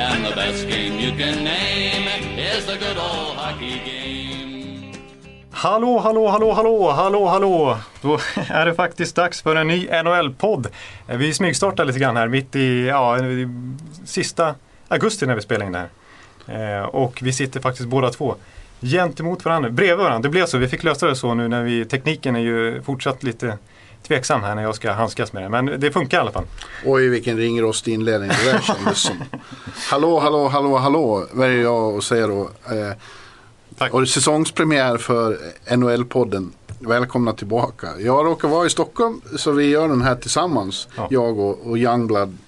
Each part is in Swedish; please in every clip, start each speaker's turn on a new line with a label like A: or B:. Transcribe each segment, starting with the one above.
A: And the best game you can name is the good old hockey game.
B: Hallå, hallå, hallå, hallå, hallå, hallå! Då är det faktiskt dags för en ny NHL-podd. Vi smygstartar lite grann här mitt i, ja, i sista augusti när vi spelar in det här. Eh, och vi sitter faktiskt båda två gentemot varandra, bredvid varandra. Det blev så, vi fick lösa det så nu när vi, tekniken är ju fortsatt lite tveksam här när jag ska handskas med det. Men det funkar i alla fall.
C: Oj vilken ringrostig inledning det där kändes som. Hallå, hallå, hallå, hallå väljer jag att säga då. Eh,
B: Tack.
C: och säsongspremiär för NHL-podden. Välkomna tillbaka. Jag råkar vara i Stockholm så vi gör den här tillsammans.
B: Ja.
C: Jag och, och Youngblood.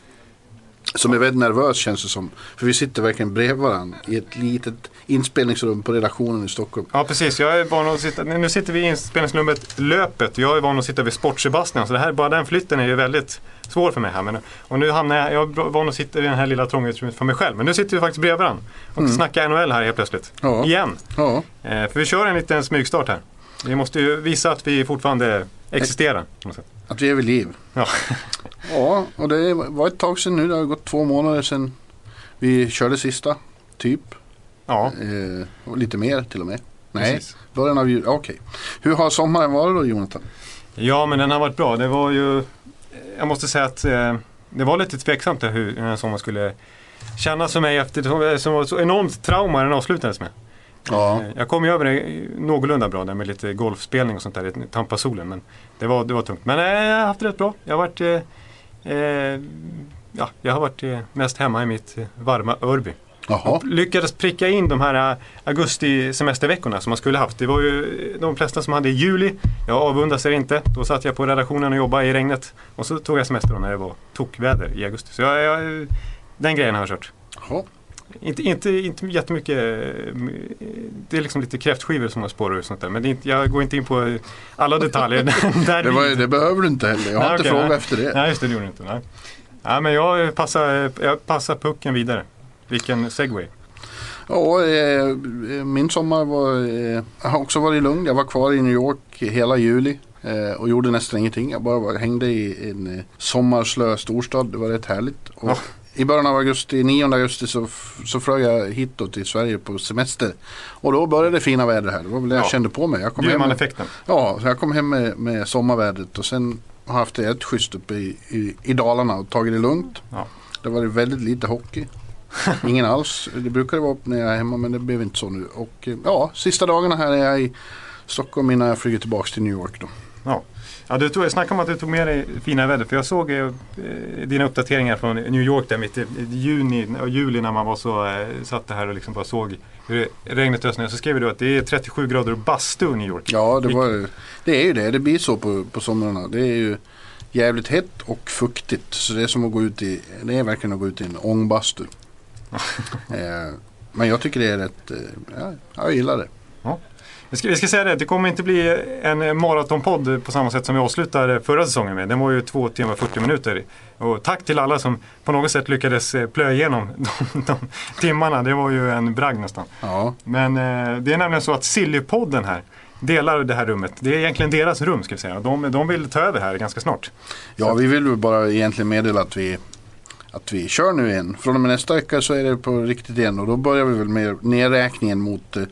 C: Som är väldigt nervös känns det som. För vi sitter verkligen bredvid varandra i ett litet inspelningsrum på redaktionen i Stockholm.
B: Ja precis, jag är van att sitta, nu sitter vi i inspelningsrummet Löpet. Jag är van att sitta vid Sport Sebastian så det här, bara den flytten är ju väldigt svår för mig här. Men, och nu hamnar jag, jag är van att sitta i den här lilla trånga utrymmet för mig själv. Men nu sitter vi faktiskt bredvid varandra och snackar NHL här helt plötsligt.
C: Ja.
B: Igen.
C: Ja,
B: Eh, för vi kör en liten smygstart här. Vi måste ju visa att vi fortfarande existerar.
C: att vi är vid liv.
B: Ja.
C: Ja, och det var ett tag sedan nu. Det har gått två månader sedan vi körde sista. Typ.
B: Ja,
C: Eh, och lite mer till och med. Nej,
B: precis.
C: början av jul. Okej. Hur har sommaren varit då Jonathan?
B: Ja, men den har varit bra. Det var ju, jag måste säga att eh, det var lite tveksamt där hur den här sommaren skulle kännas för mig efter det som var så enormt trauma den avslutades med.
C: Ja.
B: Eh, Jag kom ju över det någorlunda bra där med lite golfspelning och sånt där i Tampasolen. Men det var, det var tungt. Men eh, jag har haft det rätt bra. Jag har varit, eh, eh, ja, jag har varit eh, mest hemma i mitt varma Örby.
C: Jaha.
B: Lyckades pricka in de här eh, augusti-semesterveckorna som man skulle haft. Det var ju eh, de flesta som hade i juli. Jag avundas er inte. Då satt jag på redaktionen och jobbade i regnet. Och så tog jag semester när det var tokväder i augusti. Så jag, jag, den grejen har jag kört. Inte, inte, inte jättemycket. eh, Det är liksom lite kräftskivor som har spårar och sånt där. Men inte, jag går inte in på alla detaljer. där
C: Det, var, det behöver du inte heller. Jag har
B: Nej,
C: inte
B: okej,
C: frågat efter det.
B: Nej, just det, det gjorde du inte. Nej. Ja, men jag passar, jag passar pucken vidare. Vilken segway.
C: Ja, eh, min sommar var, eh, har också varit lugn. Jag var kvar i New York hela juli. Eh, och gjorde nästan ingenting. Jag bara var, hängde i en eh, sommarslö storstad. Det var rätt härligt. Och
B: Ja.
C: I början av augusti, 9 augusti så, så flög jag hit då till Sverige på semester. Och då började det fina väder här. Det var väl det jag
B: Ja.
C: kände på mig. Jag kom hem med, ja, så jag kom hem med, med sommarvädret och sen har jag haft det ett schysst uppe i, i, i Dalarna och tagit det lugnt.
B: Ja.
C: Det var väldigt lite hockey. Ingen alls. Det brukar det vara när jag är hemma men det blev inte så nu. Och eh, ja, sista dagarna här är jag i Stockholm innan jag flyger tillbaka till New York då.
B: Ja. Ja, du tog, snacka om att du tog med dig fina väder. För jag såg eh, dina uppdateringar från New York där mitt i i juni och juli när man var så, eh, satt här och liksom bara såg hur regnet ösnade. Så skrev du att det är 37 grader och bastu i New York.
C: Ja, det, var, det är ju det. Det blir så på, på somrarna. Det är ju jävligt hett och fuktigt. Så det är som att gå ut i, det är verkligen att gå ut i en ångbastu. eh, men jag tycker det är rätt, eh, ja, jag gillar det.
B: Vi ska, vi ska säga det, det kommer inte bli en maratonpodd på samma sätt som vi avslutade förra säsongen med. Den var ju två timmar och 40 minuter. Och tack till alla som på något sätt lyckades eh, plöja igenom de, de timmarna. Det var ju en bragd nästan.
C: Ja,
B: Men det är nämligen så att Sillypodden här delar det här rummet. Det är egentligen deras rum ska vi säga. De, de vill ta över här ganska snart.
C: ja vi vill bara egentligen meddela att vi att vi kör nu igen. Från och med nästa vecka så är det på riktigt igen och då börjar vi väl med nedräkningen mot eh,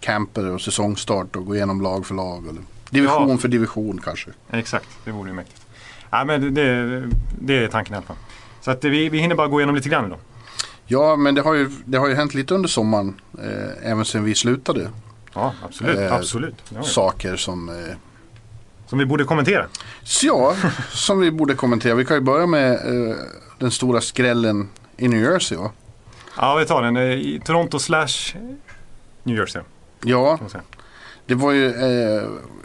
C: camper och säsongstart och gå igenom lag för lag. Eller division
B: Ja.
C: för division kanske.
B: Exakt, det vore ju mäktigt. Ja, men det, det, är tanken i alla fall. Så att vi, vi hinner bara gå igenom lite grann då.
C: Ja, men det har ju, det har ju hänt lite under sommaren. Eh, även sedan vi slutade.
B: Ja, absolut.
C: Eh,
B: absolut. Ja, ja.
C: Saker som, eh,
B: Som vi borde kommentera.
C: ja, som vi borde kommentera. Vi kan ju börja med eh, den stora skrällen i New Jersey. Va?
B: Ja, vi tar den. Eh, I Toronto slash New Jersey.
C: Ja, det var ju eh,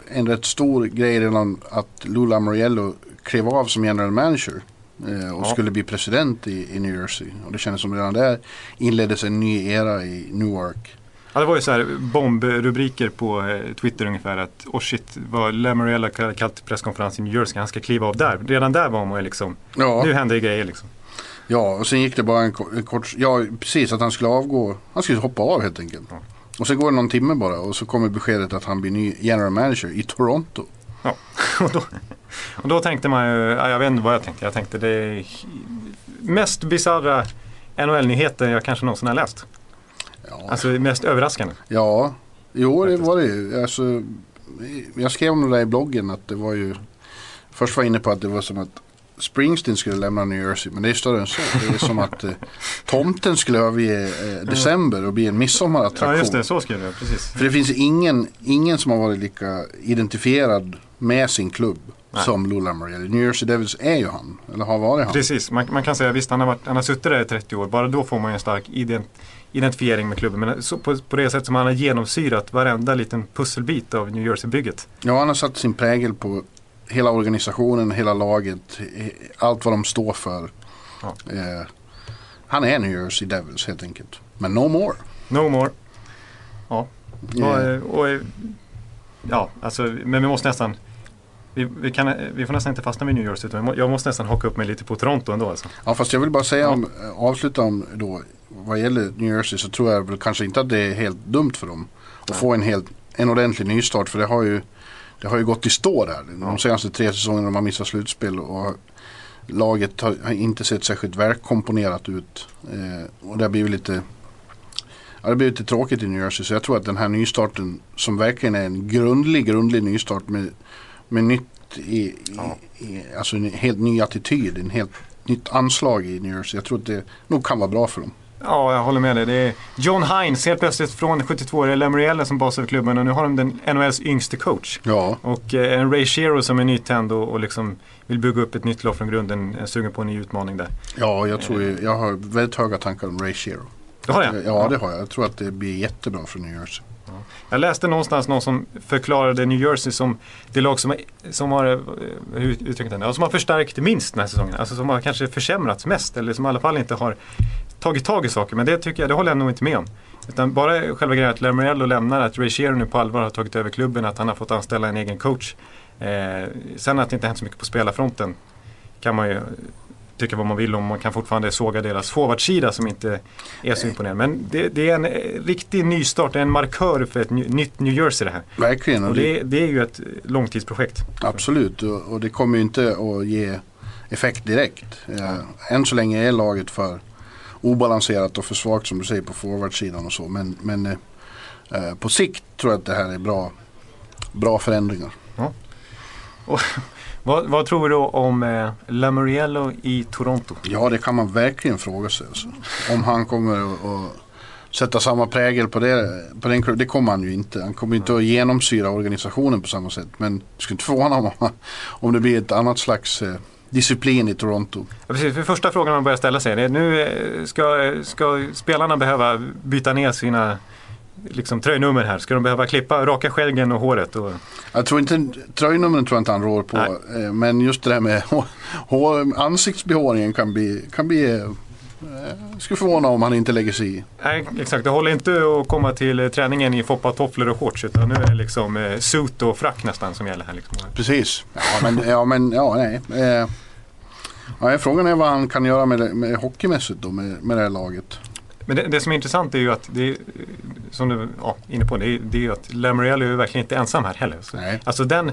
C: en rätt stor grej redan att Lula Moriello klev av som general manager. eh, och
B: Ja.
C: skulle bli president i, i New Jersey. Och det kändes som redan där inleddes en ny era i Newark.
B: Ja, det var ju så här bombrubriker på eh, Twitter ungefär att oh shit vad Lamorella kallat presskonferens i New Jersey, han ska kliva av där. Redan där var man ju liksom,
C: Ja,
B: nu händer det grejer liksom.
C: ja, och sen gick det bara en, en kort, ja precis att han skulle avgå, han skulle hoppa av helt enkelt.
B: Ja.
C: Och sen går det någon timme bara och så kommer beskedet att han blir ny general manager i Toronto.
B: Ja. och, då, och då tänkte man ju, ja, jag vet inte vad jag tänkte, jag tänkte det är mest bisarra NHL-nyheten jag kanske någonsin har läst.
C: Ja,
B: Alltså mest överraskande.
C: ja jo det var det ju. Alltså, jag skrev om det där i bloggen att det var ju, först var jag inne på att det var som att Springsteen skulle lämna New Jersey, men det är större än så. Det är som att eh, tomten skulle överge eh, december och bli en midsommarattraktion.
B: Ja just det, så skrev jag precis.
C: För det finns ingen, ingen som har varit lika identifierad med sin klubb
B: Nej.
C: som Lou Lamorielli. New Jersey Devils är ju han, eller har varit han.
B: Precis, man, man kan säga visst han har, varit, han har suttit där i 30 år. Bara då får man ju en stark ident, identifiering med klubben. Men så, på, på det sätt som han har genomsyrat varenda liten pusselbit av New Jersey-bygget.
C: Ja, han har satt sin prägel på hela organisationen, hela laget, eh, allt vad de står för.
B: Ja.
C: Eh, han är New Jersey Devils helt enkelt. Men no more.
B: No more. Ja, och,
C: Eh,
B: eh, och, eh, ja alltså, men vi måste nästan vi, vi, kan, vi får nästan inte fastna vid New Jersey utan jag måste nästan haka upp mig lite på Toronto ändå. Alltså.
C: Ja, fast jag vill bara säga om, eh, avsluta om då, vad gäller New Jersey så tror jag väl kanske inte att det är helt dumt för dem. Att
B: Nej.
C: få en, helt, en ordentlig nystart för det har ju, det har ju gått i stå där. De senaste tre säsongerna har missat slutspel och laget har, inte sett särskilt välkomponerat ut. Eh, och det har blivit lite Ja, det blivit lite tråkigt i New Jersey så jag tror att den här nystarten som verkligen är en grundlig, grundlig nystart med, med nytt i,
B: Ja.
C: i, alltså en helt ny attityd, en helt nytt anslag i New Jersey. Jag tror att det nog kan vara bra för dem.
B: Ja, jag håller med dig. Det är John Hines helt plötsligt från 72 år, Lamoriella som bas över klubben och nu har de den NHLs yngste coach.
C: Ja,
B: Och eh, en Ray Shero som är nytänd och, och liksom vill bygga upp ett nytt lag från grunden. Sugen på en ny utmaning där.
C: ja jag tror jag har väldigt höga tankar om Ray Shero.
B: Det har jag.
C: Ja, det har jag. Jag tror att det blir jättebra för New Jersey.
B: Jag läste någonstans någon som förklarade New Jersey som det lag som, har- som har, eh, hur som har förstärkt minst den här säsongen. Alltså som har kanske försämrats mest eller som i alla fall inte har tagit tag i saker. Men det tycker jag, det håller jag nog inte med om. Utan bara själva grejen att Lamoriello lämnar, att Ray Shero nu på allvar har tagit över klubben, att han har fått anställa en egen coach. Eh, sen att det inte hänt så mycket på spelarfronten kan man ju tycka vad man vill om. Man kan fortfarande såga deras forwardsida som inte är så imponerande. Men det, det är en eh, riktig nystart, det är en markör för ett ny- nytt New Jersey det här.
C: Verkligen. Och det,
B: det är ju ett långtidsprojekt.
C: absolut. Och, och det kommer ju inte att ge effekt direkt. Eh, än så länge är laget för obalanserat och för svagt som du säger på forwardsidan och så. Men, men eh, eh, på sikt tror jag att det här är bra, bra förändringar.
B: Vad, vad tror du om eh, Lamoriello i Toronto?
C: Ja, det kan man verkligen fråga sig. Alltså. Om han kommer att sätta samma prägel på, det, på den klubben. Det kommer han ju inte. Han kommer inte att genomsyra organisationen på samma sätt. Men det skulle inte förvåna om, om det blir ett annat slags eh, disciplin i Toronto.
B: Ja, precis, för första frågan man börjar ställa sig är nu eh, ska, ska spelarna behöva byta ner sina liksom, tröjnummer här? Ska de behöva klippa, raka skäggen och håret? Och,
C: Jag tror inte, tröjnumren tror jag inte han rår på.
B: Nej.
C: Eh, Men just det där med hår, hår, ansiktsbehåringen kan bli, kan bli eh, skulle förvåna om han inte lägger sig i.
B: nej, exakt. Det håller inte att komma till eh, träningen i foppa, tofflor och shorts utan nu är det liksom eh, suit och frack nästan som gäller här. Liksom.
C: Precis. Ja men, ja, men ja, nej. Eh, ja, frågan är vad han kan göra med, med hockeymässigt då med, med det här laget.
B: Men det, det som är intressant är ju att, det, är, som du ja, inne på, det är, det är ju att Lamoriello är ju verkligen inte ensam här heller. Så,
C: Nej.
B: Alltså den,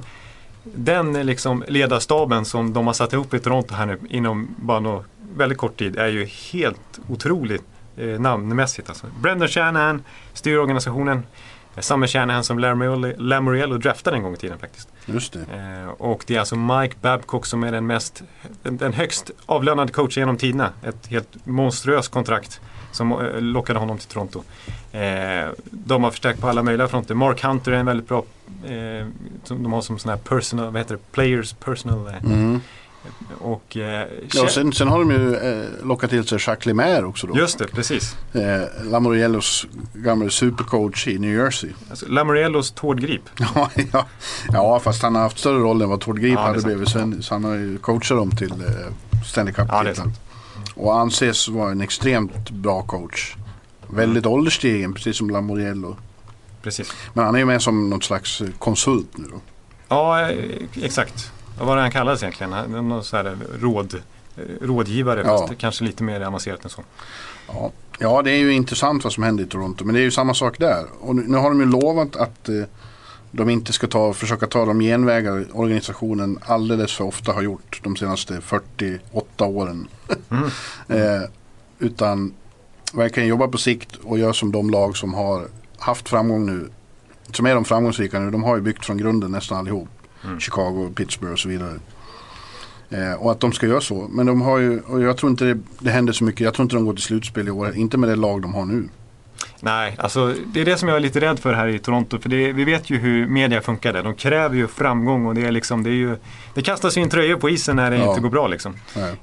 B: den liksom ledarstaben som de har satt ihop i Toronto här nu inom bara någon väldigt kort tid är ju helt otroligt eh, namnmässigt. Alltså. Brendan Shanahan styr organisationen. Eh, Samma Shanahan som Lamoriello, draftade en gång i tiden faktiskt.
C: Just det.
B: Eh, och det är alltså Mike Babcock som är den, mest, den, den högst avlönade coachen genom tiderna. Ett helt monstruöst kontrakt som eh, lockade honom till Toronto. Eh, de har förstärkt på alla möjliga fronter. Mark Hunter är en väldigt bra, eh, de har som sån här personal, vad heter det, players personal. Eh,
C: Mm.
B: Och, eh,
C: Ja, sen, sen har de ju eh, lockat till sig Jacques Lemaire också då.
B: Just det, precis.
C: Eh, Lamoriellos gamla supercoach i New Jersey.
B: Alltså, Lamoriellos Tord Grip.
C: Ja, ja, ja, fast han har haft större roll än vad Tord Grip
B: Ja,
C: hade blivit sen. Så han har ju coachat dem till eh, Stanley
B: Ja,
C: Cup-titeln.
B: sant.
C: och anses vara en extremt bra coach. Väldigt ålderstigen, precis som Lamoriello.
B: Precis.
C: Men han är ju med som något slags konsult nu då.
B: Ja, eh, exakt. Vad var det han kallades egentligen? Någon så här råd, eh, rådgivare,
C: Ja.
B: fast kanske lite mer avancerat än så.
C: Ja. ja, det är ju intressant vad som händer i Toronto. Men det är ju samma sak där. Och nu, nu har de ju lovat att eh, de inte ska ta, försöka ta de genvägar organisationen alldeles för ofta har gjort de senaste 48 åren.
B: Mm.
C: eh, utan verkligen jobba på sikt och göra som de lag som har haft framgång nu. Som är de framgångsrika nu. De har ju byggt från grunden nästan allihop.
B: Mm.
C: Chicago, Pittsburgh och så vidare. Eh, och att de ska göra så. Men de har ju, och jag tror inte det, det händer så mycket. Jag tror inte de går till slutspel i år. Inte med det lag de har nu.
B: Nej, alltså det är det som jag är lite rädd för här i Toronto. För det, vi vet ju hur media funkar där. De kräver ju framgång och det är liksom, det är ju, det kastas ju in tröjor på isen när det
C: Ja.
B: inte går bra liksom.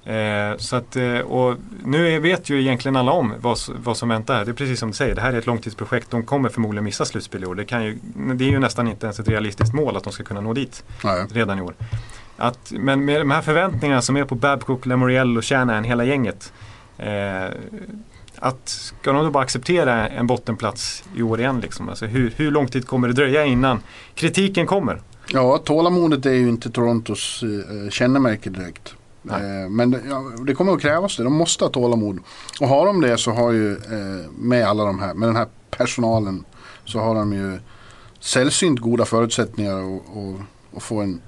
B: Eh, så att, eh, och nu vet ju egentligen alla om vad, vad som väntar. här. Det är precis som du säger, det här är ett långtidsprojekt. De kommer förmodligen missa slutspel i år. Det, kan ju, det är ju nästan inte ens ett realistiskt mål att de ska kunna nå dit
C: Nej.
B: redan i år. Att, men med de här förväntningarna som är på Babcock, Lamoriello och Shanahan, hela gänget. Eh, att ska de då bara acceptera en bottenplats i år igen? Liksom? Alltså hur, hur lång tid kommer det dröja innan kritiken kommer?
C: Ja, tålamodet är ju inte Torontos eh, kännemärke direkt. Eh, men det, ja, det kommer att krävas det. De måste ha tålamod. Och har de det så har ju eh, med alla de här, med den här personalen så har de ju sällsynt goda förutsättningar att- få en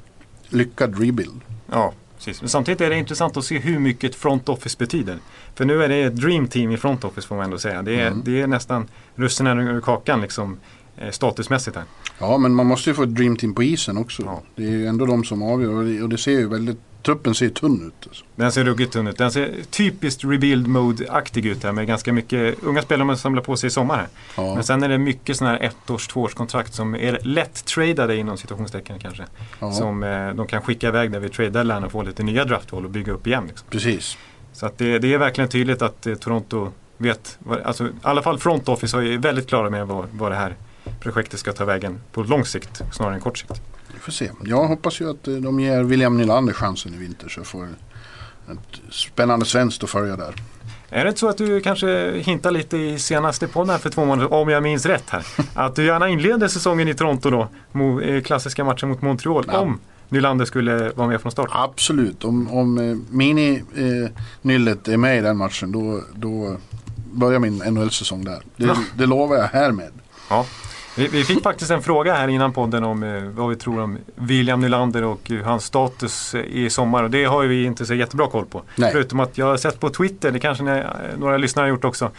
C: lyckad rebuild.
B: Ja, precis. Men samtidigt är det intressant att se hur mycket front office betyder. För nu är det ett dream team i front office får man ändå säga. Det är,
C: Mm.
B: det är nästan russinen ur kakan liksom, eh, statusmässigt här.
C: Ja, men man måste ju få ett dream team på isen också.
B: Ja.
C: Det är ju ändå de som avgör och det, ser ju väldigt, truppen ser tunn ut. Alltså.
B: Den ser ruggigt tunn ut. Den ser typiskt rebuild mode-aktig ut här med ganska mycket unga spelare man samlar på sig i sommar här.
C: Ja.
B: Men sen är det mycket sådana här ettårs, tvåårskontrakt som är lätt tradade inom situationstecken kanske.
C: Ja.
B: Som eh, de kan skicka iväg där vid trade deadline och få lite nya draftval och bygga upp igen. Liksom.
C: Precis.
B: Så att det, det är verkligen tydligt att eh, Toronto vet, alltså, i alla fall front office är väldigt klara med vad, vad det här projektet ska ta vägen på lång sikt snarare än kort sikt.
C: Vi får se. Jag hoppas ju att eh, de ger William Nylander chansen i vinter så får ett spännande svenskt att följa där.
B: Är det inte så att du kanske hintar lite i senaste podden för två månader om jag minns rätt här. Att du gärna inleder säsongen i Toronto då, eh, klassiska matchen mot Montreal,
C: Ja.
B: om Nylander skulle vara med från start.
C: Absolut. Om, om eh, Mini-nyllet är med i den matchen då, då börjar min NHL-säsong där. Det,
B: Ja.
C: det lovar jag härmed.
B: Ja. Vi, vi fick faktiskt en fråga här innan podden om eh, vad vi tror om William Nylander och eh, hans status eh, i sommar. Och det har ju vi inte så jättebra koll på.
C: Nej.
B: Förutom att jag har sett på Twitter, det kanske ni, eh, några lyssnare har gjort också,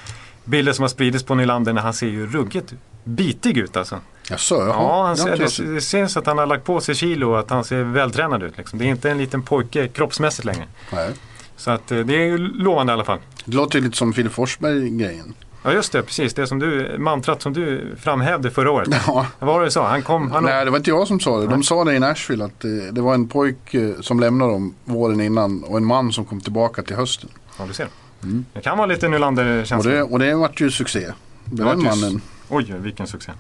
B: bilder som har spridits på Nylander när han ser ju ruggigt bitig ut alltså.
C: Jaså, jaha.
B: Ja, han
C: Det
B: ser, det, det syns att han har lagt på sig kilo och att han ser vältränad ut. Liksom. Det är inte en liten pojke kroppsmässigt längre.
C: Nej.
B: Så att, eh, det är ju lovande i alla fall.
C: Det låter lite som Filip Forsberg-grejen.
B: Ja just det, precis. Det som du, mantrat som du framhävde förra året.
C: Ja.
B: Vad var det du sa? Han kom, han
C: Nej, det var inte jag som sa det.
B: Nej.
C: De sa det i Nashville att eh, det var en pojk eh, som lämnade dem våren innan och en man som kom tillbaka till hösten.
B: Ja, du ser.
C: Mm.
B: Det kan vara lite Nylander-känsla.
C: Och det, och det vart ju succé.
B: Det
C: Den
B: ju-
C: mannen.
B: Oj, vilken succé.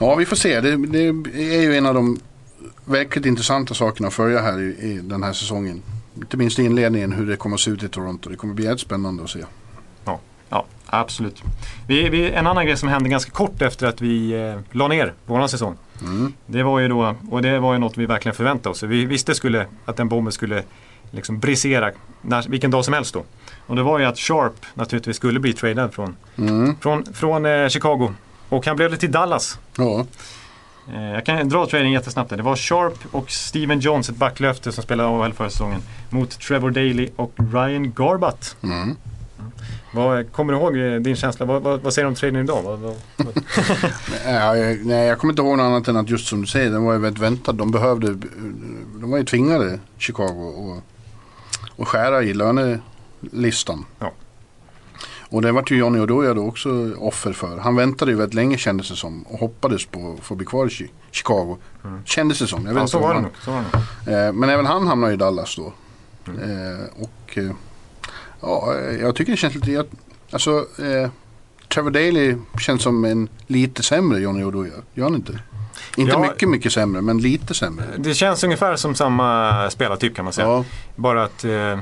C: Ja, vi får se. Det, det är ju en av de verkligt intressanta sakerna att följa här i, i den här säsongen. Inte minst i inledningen hur det kommer att se ut i Toronto. Det kommer bli jävligt spännande att se.
B: Ja, absolut. Vi, vi, en annan grej som hände ganska kort efter att vi eh, la ner våran säsong.
C: Mm.
B: Det var ju då, och det var ju något vi verkligen förväntade oss. Vi visste skulle, att den bomben skulle liksom brisera när, vilken dag som helst då. Och det var ju att Sharp naturligtvis skulle bli tradad från,
C: Mm.
B: från, från eh, Chicago. Och han blev det till Dallas.
C: Ja,
B: Eh, jag kan dra trading jättesnabbt. där. Det var Sharp och Steven Jones, ett backlöfte som spelade AHL förra säsongen. Mot Trevor Daley och Ryan Garbutt.
C: mm.
B: Vad, kommer du ihåg eh, din känsla? Vad, vad, vad säger du om traden idag? Vad, vad?
C: Nej, jag, nej, jag kommer inte ihåg något annat än att just som du säger, den var ju väldigt väntad. De behövde, de var ju tvingade, Chicago, att att skära i lönelistan.
B: Ja.
C: Och det vart ju Johnny Oduya då också offer för. Han väntade ju väldigt länge kändes det som och hoppades på att få bli kvar i Chi- Chicago.
B: Mm.
C: Kändes det som. Jag vet
B: Ja, så var
C: han-.
B: Så var det nog.
C: Eh, men även han hamnar i Dallas då.
B: Mm.
C: Eh, och eh, ja, jag tycker det känns lite... Jag, alltså, eh, Trevor Daley känns som en lite sämre Johnny Oduya. Gör han inte? Inte
B: Ja.
C: mycket, mycket sämre, men lite sämre.
B: Det känns ungefär som samma spelartyp kan man säga.
C: Ja,
B: Bara att, eh,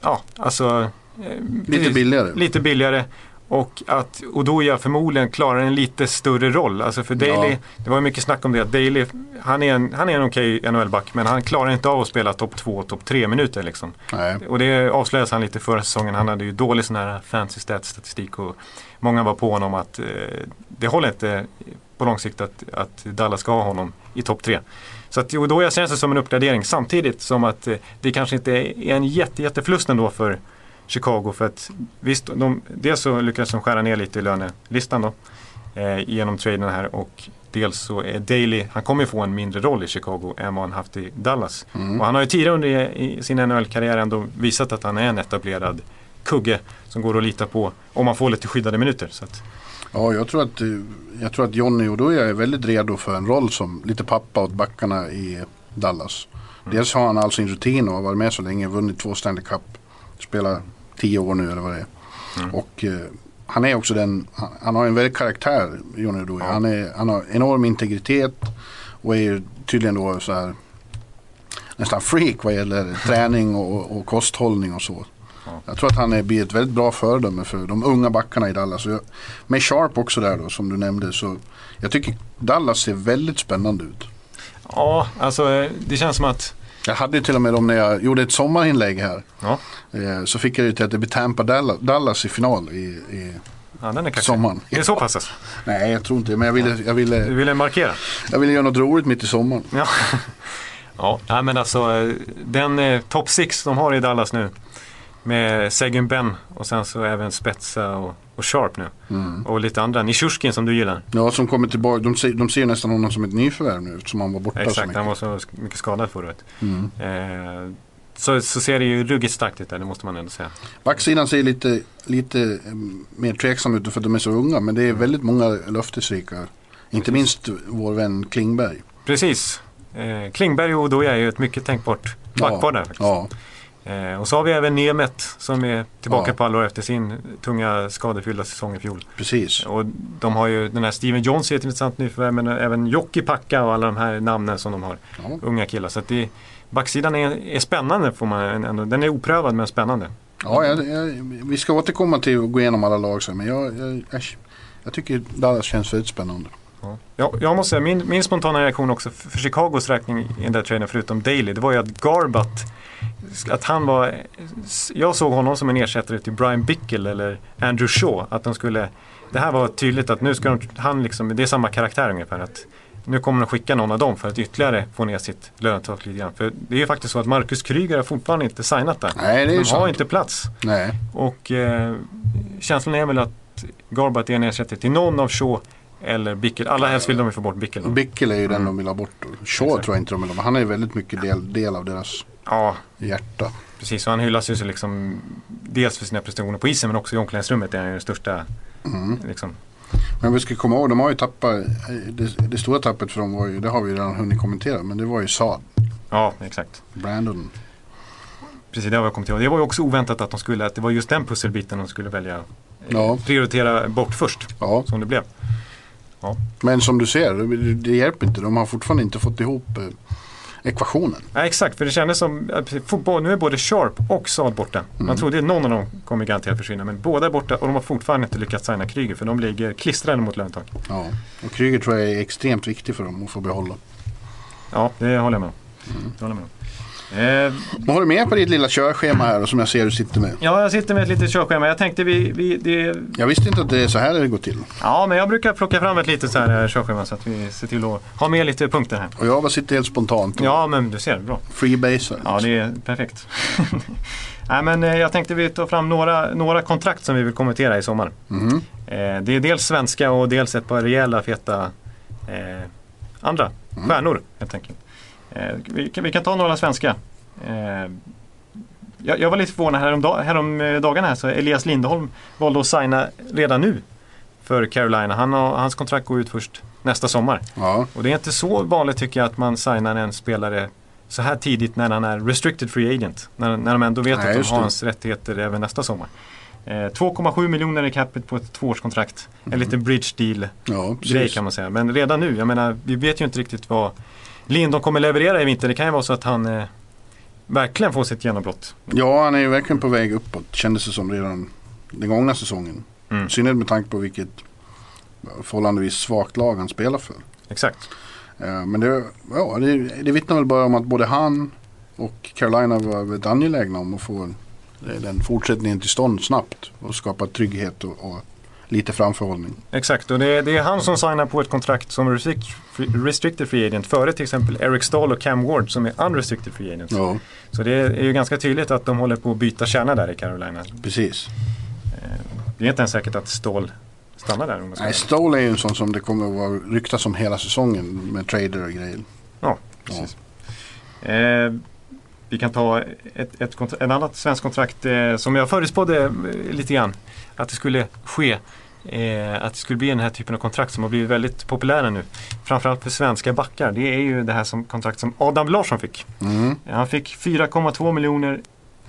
B: ja, alltså... eh,
C: lite billigare.
B: Lite billigare. Och att Odoja förmodligen klarar en lite större roll. Alltså för Daley,
C: Ja.
B: det var ju mycket snack om det. att Daley, han är en, han är en okej NHL-back men han klarar inte av att spela topp 2 och topp 3 minuter liksom.
C: Nej.
B: Och det avslöjades han lite förra säsongen. Han hade ju dålig sån här fancy stats statistik och många var på honom att eh, det håller inte på lång sikt att, att Dallas ska ha honom i topp 3. Så att jo, då känns det som en uppgradering samtidigt som att eh, det kanske inte är en jätte, jätteförlust ändå för Chicago. För att visst, de, dels så lyckades de skära ner lite i lönelistan då eh, genom traden här och dels så är Daley, han kommer ju få en mindre roll i Chicago än vad han haft i Dallas.
C: Mm.
B: Och han har ju tidigare under sin NHL-karriär ändå visat att han är en etablerad kugge som går att lita på om man får lite skyddade minuter. Så att,
C: Ja, jag tror att, jag tror att Johnny Oduya är väldigt redo för en roll som lite pappa åt backarna i Dallas.
B: Mm.
C: Dels har han all sin rutin och har varit med så länge, vunnit två Stanley Cup. Spelar tio år nu eller vad det är.
B: Mm.
C: Och eh, han är också den, han, han har en väldig karaktär, Johnny Oduya.
B: Ja.
C: Han, är, han har enorm integritet och är tydligen då så här nästan freak vad gäller träning och, och kosthållning och så.
B: Ja.
C: Jag tror att han är, blir ett väldigt bra föredöme för de unga backarna i Dallas. Jag, med Sharp också där då som du nämnde så jag tycker Dallas ser väldigt spännande ut.
B: ja, alltså eh, det känns som att
C: Jag hade ju till och med dem när jag gjorde ett sommarinlägg här.
B: Ja.
C: Eh, så fick jag ju till att det blir Tampa Dallas, i final i, i
B: ja, den är kaxig.
C: sommaren.
B: Är det så pass alltså?
C: Nej jag tror inte det, men jag ville, jag
B: Du
C: ville,
B: ville markera?
C: jag ville göra något roligt mitt i sommaren.
B: Ja. ja, men alltså eh, den eh, top 6 de har i Dallas nu med Seguin Ben och sen så även Spetsa och, och Sharp nu.
C: Mm.
B: Och lite andra. Nishushkin som du gillar.
C: Ja, som kommer tillbaka. De ser, de ser nästan honom som ett nyförvärv nu eftersom han var borta så
B: Exakt,
C: mycket.
B: han var så mycket skadad förra året.
C: Mm.
B: Eh, så, så ser det ju ruggigt starkt ut där, det måste man ändå säga.
C: Backsidan ser lite, lite eh, mer tveksam ut för att de är så unga. Men det är väldigt många löftesrika. Inte minst vår vän Klingberg.
B: Precis. Eh, Klingberg och Odoja är ju ett mycket tänkbart backpar där faktiskt.
C: Ja,
B: Eh, och så har vi även Nemet som är tillbaka
C: Ja.
B: på allvar efter sin tunga skadefyllda säsong i fjol.
C: precis.
B: Och de har ju den här Steven Jones är ett intressant nyförvärv men även Jocki Packa och alla de här namnen som de har.
C: Ja.
B: Unga killar. Så att det, backsidan är, är spännande får man ändå. Den är oprövad men spännande.
C: Ja, jag, jag, vi ska återkomma till att gå igenom alla lag sen. Men jag, jag, jag, jag tycker Dallas känns väldigt spännande.
B: Ja. Jag, måste säga, min, min spontana reaktion också för, Chicagos räkning i den där traden förutom Daly, det var ju att Garbutt, att han var, jag såg honom som en ersättare till Brian Bickle eller Andrew Shaw. Att de skulle, det här var tydligt att nu ska de, han liksom, det är samma karaktär ungefär. Att nu kommer de skicka någon av dem för att ytterligare få ner sitt lönetak lite grann. För det är ju faktiskt så att Marcus Kryger har fortfarande inte signat där.
C: Nej, det är
B: de
C: ju
B: har
C: sant.
B: inte plats.
C: Nej,
B: Och eh, känslan är väl att Garbutt är en ersättare till någon av Shaw eller Bickle. Allra helst vill de ju få bort Bickle. då.
C: Bickel är ju den
B: Mm.
C: de vill ha bort. Shaw
B: Exakt.
C: tror jag inte de vill ha. Han är ju väldigt mycket del, del av deras
B: Ja,
C: hjärta.
B: precis. Och han hyllas ju så liksom dels för sina prestationer på isen men också i omklädningsrummet är han ju den största.
C: Mm.
B: Liksom.
C: Men vi ska komma ihåg, de har ju tappat. Det, det stora tappet för dem var ju, det har vi redan hunnit kommentera. Men det var ju Saad.
B: Ja, exakt.
C: Brandon.
B: Precis, det har jag kommit ihåg. Det var ju också oväntat att de skulle, att det var just den pusselbiten de skulle välja. eh,
C: Ja.
B: Prioritera bort först,
C: Ja,
B: som det blev.
C: Men som du ser, det, det hjälper inte. De har fortfarande inte fått ihop eh, ekvationen.
B: Ja, exakt, för det kändes som fotboll, nu är både Sharp och Saad borta. Man
C: Mm.
B: trodde att någon av dem kommer garanterat försvinna, men båda är borta och de har fortfarande inte lyckats signa Kryger för de ligger klistrade mot lönetak.
C: Ja. Och Kryger tror jag är extremt viktig för dem att få behålla.
B: Ja, det håller jag med om.
C: Mm.
B: Det håller jag med om. Eh,
C: Vad har du med på ditt lilla körschema här som jag ser du sitter med?
B: ja, jag sitter med ett litet körschema. Jag tänkte vi, vi det,
C: Jag visste inte att det är så här det går till.
B: Ja, men jag brukar plocka fram ett litet så här eh, körschema så att vi ser till att ha med lite punkter här.
C: Och jag bara sitter helt spontant
B: Ja, men du ser, bra.
C: freebasar.
B: Ja, det är perfekt. Nej, men eh, jag tänkte vi tar fram några, nåra kontrakt som vi vill kommentera i sommar. Eh, det är dels svenska och dels ett par rejäla feta eh, andra
C: Mm.
B: stjärnor helt enkelt. Eh, vi, kan, vi kan ta några svenska. Eh, jag, jag var lite förvånad härom, dag, härom eh, dagarna här så Elias Lindholm valde att signa redan nu för Carolina. Han har, hans kontrakt går ut först nästa sommar.
C: Ja,
B: Och det är inte så vanligt tycker jag att man signar en spelare så här tidigt när han är restricted free agent. När, när de ändå vet
C: Nej,
B: att de har hans rättigheter även nästa sommar. Eh, 2,7 miljoner i capita på ett tvåårskontrakt. En liten bridge deal
C: Ja,
B: grej kan man säga. Men redan nu, jag menar, vi vet ju inte riktigt vad Lindon kommer leverera i vinter. Det kan ju vara så att han eh, verkligen får sitt genombrott.
C: Ja, han är ju verkligen på väg uppåt. Kändes det som redan den gångna säsongen.
B: Mm.
C: Synnerhet med tanke på vilket förhållandevis svagt lag han spelar för.
B: Exakt.
C: Eh, Men det, ja, det, det vittnar väl bara om att både han och Carolina var väldigt angelägna om att få en- den fortsättningen till stånd snabbt. Och skapa trygghet och, och lite framförhållning.
B: Exakt, och det är, det är han som signar på ett kontrakt som restricted free agent före till exempel Eric Stahl och Cam Ward som är unrestricted free agents.
C: Ja,
B: Så det är ju ganska tydligt att de håller på att byta kärna där i Carolina.
C: precis.
B: Det är inte ens säkert att Stahl stannar där.
C: Nej, Stole är ju en sån som det kommer att vara ryktas om hela säsongen med trader och grejer.
B: Ja, precis. Eh, vi kan ta ett, ett, ett annat svenskt kontrakt eh, som jag förutspådde eh, lite grann att det skulle ske. Eh, att det skulle bli den här typen av kontrakt som har blivit väldigt populära nu. Framförallt för svenska backar. Det är ju det här som kontrakt som Adam Larsson fick.
C: Mm.
B: Han fick 4,2 miljoner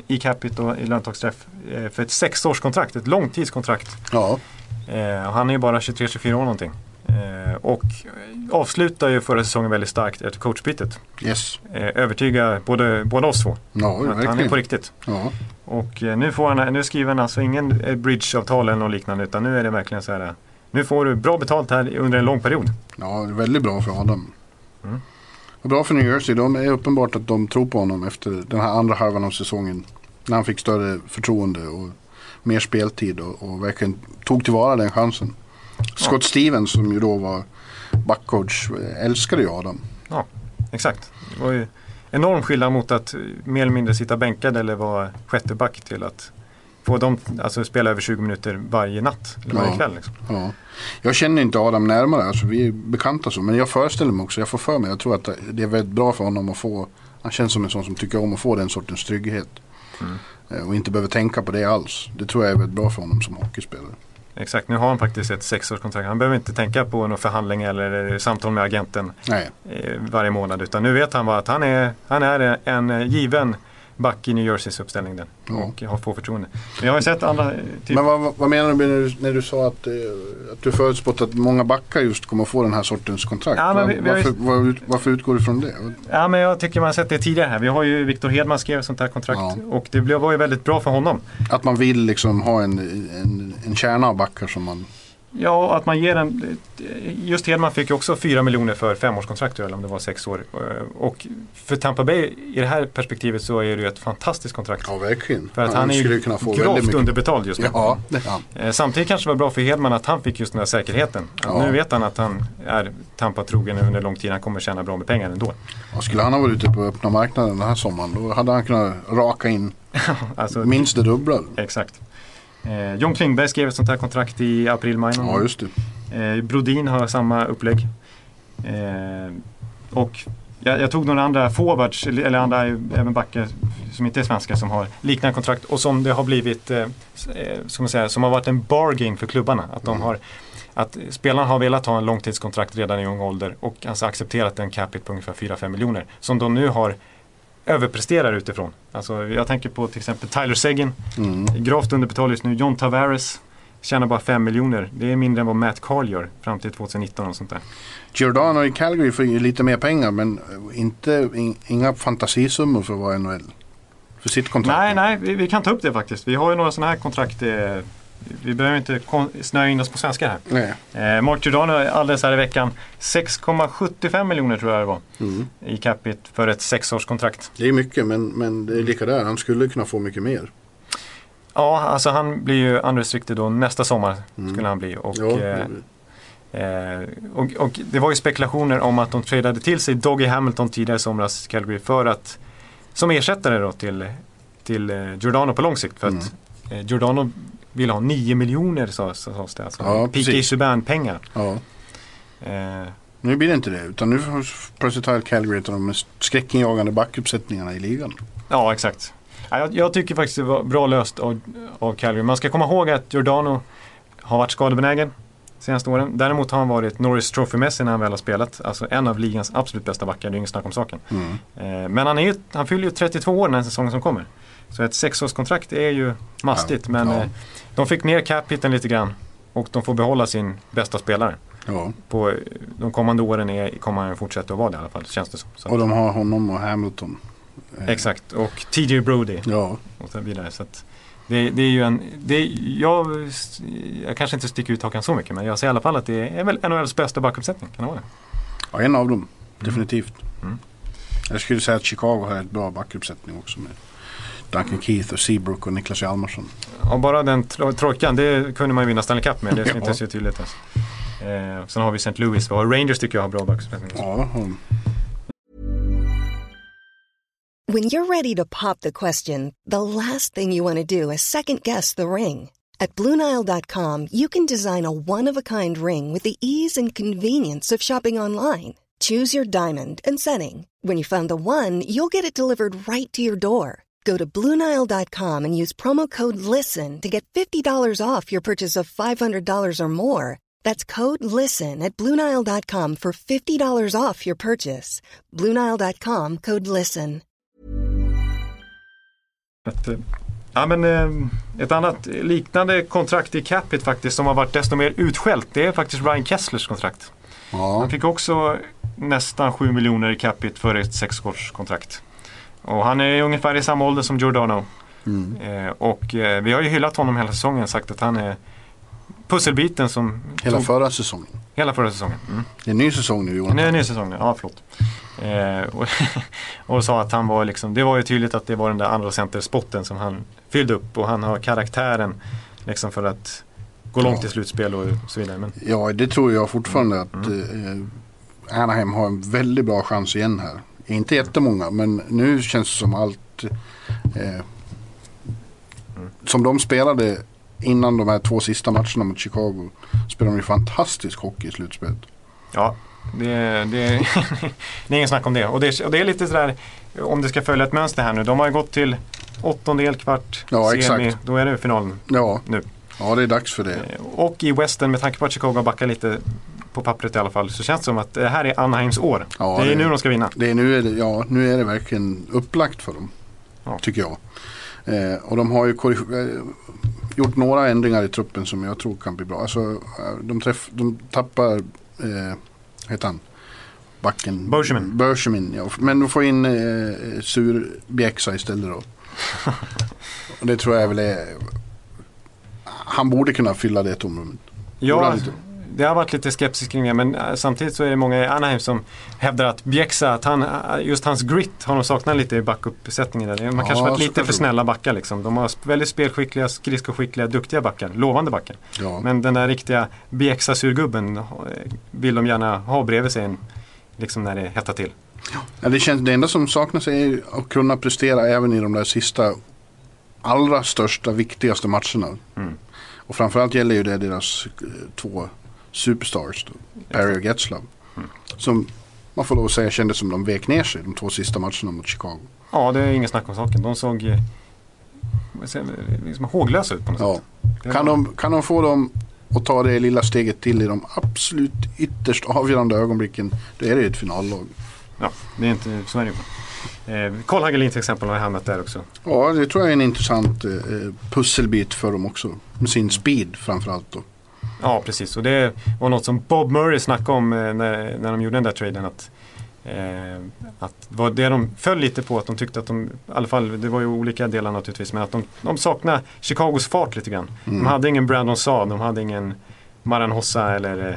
B: i capita i löntagsträff eh, för ett sexårskontrakt, ett långtidskontrakt.
C: Ja,
B: Eh, och han är ju bara 23-24 år någonting. Eh, och avslutar ju förra säsongen väldigt starkt efter coachbytet.
C: yes.
B: Eh, övertyga både, båda oss två.
C: Ja,
B: att han är på riktigt.
C: Ja.
B: Och eh, nu, får han, nu skriver han alltså ingen eh, bridgeavtal eller något liknande utan nu är det verkligen så här. Nu får du bra betalt här under en lång period.
C: ja, väldigt bra för Adam.
B: Mm.
C: Och bra för New Jersey. De är uppenbart att de tror på honom efter den här andra halvan av säsongen. När han fick större förtroende och mer speltid och, och verkligen tog tillvara den chansen. Scott Stevens som ju då var backcoach älskade ju Adam.
B: Exakt. Det var ju enorm skillnad mot att mer eller mindre sitta bänkad eller vara sjätte back till att få dem alltså spela över 20 minuter varje natt. Eller varje
C: Ja.
B: kväll. Liksom.
C: Ja. Jag känner inte Adam närmare, alltså vi är bekanta så. Men jag föreställer mig också, jag får för mig, jag tror att det är väldigt bra för honom att få, han känns som en sån som tycker om att få den sortens trygghet.
B: Mm.
C: Eh, Och inte behöver tänka på det alls. Det tror jag är väldigt bra för honom som hockeyspelare.
B: Exakt, nu har han faktiskt ett sexårskontrakt. Han behöver inte tänka på någon förhandling eller samtal med agenten
C: Nej,
B: eh, varje månad. Utan nu vet han bara att han är, han är en eh, given back i New Jerseys uppställning. Där,
C: Ja.
B: Och har få förtroende. Men jag har ju sett andra... eh, Typ,
C: men vad, vad- menar du när du, när du sa att, eh, att du förutspått att många backar just kommer få den här sortens kontrakt?
B: Ja, men vi- vi har
C: varför, var, ut- varför utgår du från det?
B: ja, men jag tycker man har sett det tidigare här. Vi har ju Victor Hedman skrev sånt här kontrakt.
C: Ja.
B: Och det blev- var ju väldigt bra för honom.
C: Att man vill liksom ha en, en, en kärna av backar som man...
B: Ja, att man ger en... Just Hedman fick ju också 4 miljoner för femårskontrakt eller om det var sex år. Eh, Och för Tampa Bay i det här perspektivet så är det ju ett fantastiskt kontrakt.
C: Ja, verkligen.
B: För att han är
C: skulle
B: ju
C: mycket.
B: underbetald just nu.
C: Ja, är han.
B: Eh, Samtidigt kanske det var bra för Hedman att han fick just den här säkerheten.
C: Ja.
B: Nu vet han att han är Tampa-trogen under lång tid. Han kommer tjäna bra med pengar ändå.
C: Och skulle han ha varit ute på öppna marknaden den här sommaren då hade han kunnat raka in
B: Alltså,
C: minst det dubbla.
B: Exakt. Eh, John Klingberg skrev ett sånt här kontrakt i april-maj.
C: Ja, just det.
B: Eh, Brodin har samma upplägg. Eh, och jag, jag tog några andra forwards, eller andra även backar som inte är svenska som har liknande kontrakt och som det har blivit, eh, eh, man säga, som har varit en bargain för klubbarna. Att, de har, att spelarna har velat ha en långtidskontrakt redan i ung ålder och alltså accepterat en capita på ungefär 4-5 miljoner. Som de nu har överpresterar utifrån. Alltså, jag tänker på till exempel Tyler Seguin,
C: Mm.
B: gravt underbetald just nu. John Tavares tjänar bara 5 miljoner. Det är mindre än vad Matt Carl gör fram till 2019 och sånt där.
C: Giordano i Calgary får ju lite mer pengar men inte, in, inga fantasisummor för att vara NHL. För sitt kontrakt.
B: Nej, nej, vi, vi kan ta upp det faktiskt. Vi har ju några sådana här kontrakt. Eh, vi behöver inte snöa in oss på svenska här. Eh, Mark Giordano alldeles här i veckan. 6,75 miljoner tror jag det var
C: Mm.
B: i capita för ett sexårskontrakt.
C: Det är mycket men, men det är lika där. Han skulle kunna få mycket mer.
B: Ja, alltså han blir ju unrestricted då nästa sommar
C: Mm.
B: skulle han bli. Och,
C: Ja,
B: eh, Eh, och, och det var ju spekulationer om att de tradade till sig Doggy Hamilton tidigare i somras, Calgary, för att som ersättare då till, till eh, Giordano på lång sikt. För
C: Mm.
B: att eh, Giordano ville ha 9 miljoner sades sades det. Alltså
C: Ja,
B: PK. Subban-pengar.
C: ja.
B: Eh,
C: Nu blir det inte det. Utan nu har Calgary ett av de skräckinjagande backuppsättningarna i ligan.
B: ja, exakt. Ja, jag, jag tycker faktiskt det var bra löst av, av Calgary. Man ska komma ihåg att Giordano har varit skadebenägen senaste åren. Däremot har han varit Norris Trophy-mässig när han väl har spelat. Alltså en av ligans absolut bästa backar, det är inget snack om saken.
C: Mm.
B: Eh, Men han, är han fyller ju 32 år den här säsongen som kommer. Så ett sexårskontrakt är ju mastigt
C: Ja,
B: men
C: ja.
B: eh, de fick ner cap-hiten lite grann. Och de får behålla sin bästa spelare.
C: Ja.
B: På eh, de kommande åren är, kommer han fortsätta att vara det i alla fall, känns det som. Så,
C: Och de har honom och Hamilton. Eh,
B: Exakt, och TJ Brody
C: Ja,
B: och så vidare. Så det, det är ju en, det jag, jag kanske inte sticker ut hakan så mycket men jag säger i alla fall att det är väl NHLs bästa backuppsättning. Kan det vara det?
C: ja en av dem. Definitivt.
B: Mm.
C: Jag skulle säga att Chicago har ett bra backuppsättning också med Duncan Keith och Seabrook och Niklas Hjalmarsson.
B: Ja, bara den tro- trojkan, det kunde man ju vinna Stanley Cup med. Det är
C: Ja.
B: inte så tydligt ens. Eh, sen har vi St. Louis och Rangers tycker jag har bra också.
C: Ja, och
D: When you're ready to pop the question, the last thing you want to do is second guess the ring. At Bluenile.com, you can design a one of a kind ring with the ease and convenience of shopping online. Choose your diamond and setting. When you find the one, you'll get it delivered right to your door. Go to Bluenile.com and use promo code LISTEN to get $50 off your purchase of $500 or more. That's code LISTEN at Bluenile.com for $50 off your purchase. Bluenile.com code LISTEN.
B: Ett, eh, ja, men, eh, ett annat liknande kontrakt i Capit faktiskt som har varit desto mer utskällt. Det är faktiskt Ryan Kesslers kontrakt.
C: ja.
B: Han fick också nästan 7 miljoner i Capit för ett sexårskontrakt. Och han är ungefär i samma ålder som Giordano.
C: Mm.
B: Eh, och eh, vi har ju hyllat honom hela säsongen sagt att han är pusselbiten som
C: Hela
B: som,
C: förra säsongen.
B: hela förra säsongen. Mm.
C: Det är en ny säsong nu Johan.
B: Nej, ny säsong nu. Ja, förlåt. Eh, och, och sa att han var liksom, det var ju tydligt att det var den där andra centerspotten som han fyllde upp och han har karaktären liksom för att gå långt
C: Ja.
B: i slutspel och så vidare. Men
C: Ja, det tror jag fortfarande att
B: Mm.
C: eh, Anaheim har en väldigt bra chans igen här. Inte jättemånga, men nu känns det som allt eh, som de spelade innan de här två sista matcherna mot Chicago. Spelade de ju fantastisk hockey i slutspelet.
B: ja, det, det, det är ingen snack om det. Och, det. och det är lite sådär, om det ska följa ett mönster här nu. De har ju gått till åttondel, kvart,
C: Ja,
B: semi.
C: exakt.
B: Då är det finalen
C: Ja,
B: nu.
C: ja det är dags för det.
B: Eh, Och i Western, med tanke på att Chicago har backat lite på pappret i alla fall, så känns det som att det här är Anaheims år.
C: Ja,
B: det är
C: det-
B: nu de ska vinna.
C: det är, nu, är det, ja, nu är det verkligen upplagt för dem.
B: Ja.
C: Tycker jag. Eh, och de har ju eh, gjort några ändringar i truppen som jag tror kan bli bra. Alltså, eh, de, träff, de tappar, eh, heter han? Backen.
B: Bergevin.
C: Bergevin, ja. Men de får in eh, Sur Bjäxa istället då. och det tror jag väl är... Han borde kunna fylla det tomrummet.
B: Ja? Det har varit lite skepsis kring det men eh, samtidigt så är det många i Anaheim som hävdar att Bjäxa, att han, eh, just hans grit har de saknat lite i backuppsättningen. Man
C: Ja,
B: kanske varit lite för snälla backar liksom. De har väldigt spelskickliga, skridskoskickliga, duktiga backar. Lovande backar.
C: Ja.
B: Men den där riktiga Bjäxa-surgubben eh, vill de gärna ha bredvid sig en, liksom när det hettar till.
C: Ja, det, känns, det enda som saknas är att kunna prestera även i de där sista allra största, viktigaste matcherna.
B: Mm.
C: Och framförallt gäller ju det deras eh, två superstars, då, Perry och Getzlav.
B: Mm.
C: Som man får lov att säga kändes som de vek ner sig de två sista matcherna mot Chicago.
B: Ja, det är ingen snack om saken. De såg eh, jag, liksom håglösa ut på något
C: Ja.
B: sätt.
C: Kan, de, kan de få dem att ta det lilla steget till i de absolut ytterst avgörande ögonblicken, då är det ett finallag.
B: Ja, det är inte, så är det ju. Eh, Carl Hagelin till exempel har hamnat där också.
C: Ja, det tror jag är en intressant eh, pusselbit för dem också. Med sin speed framförallt då.
B: Ja, precis. Och det var något som Bob Murray snackade om eh, när, när de gjorde den där traden. Att, eh, att var det de föll lite på, att de tyckte att de, i alla fall, det var ju olika delar naturligtvis, men att de, de saknade Chicagos fart lite grann.
C: Mm.
B: De hade ingen Brandon Saad, de hade ingen Maran Hossa eller eh,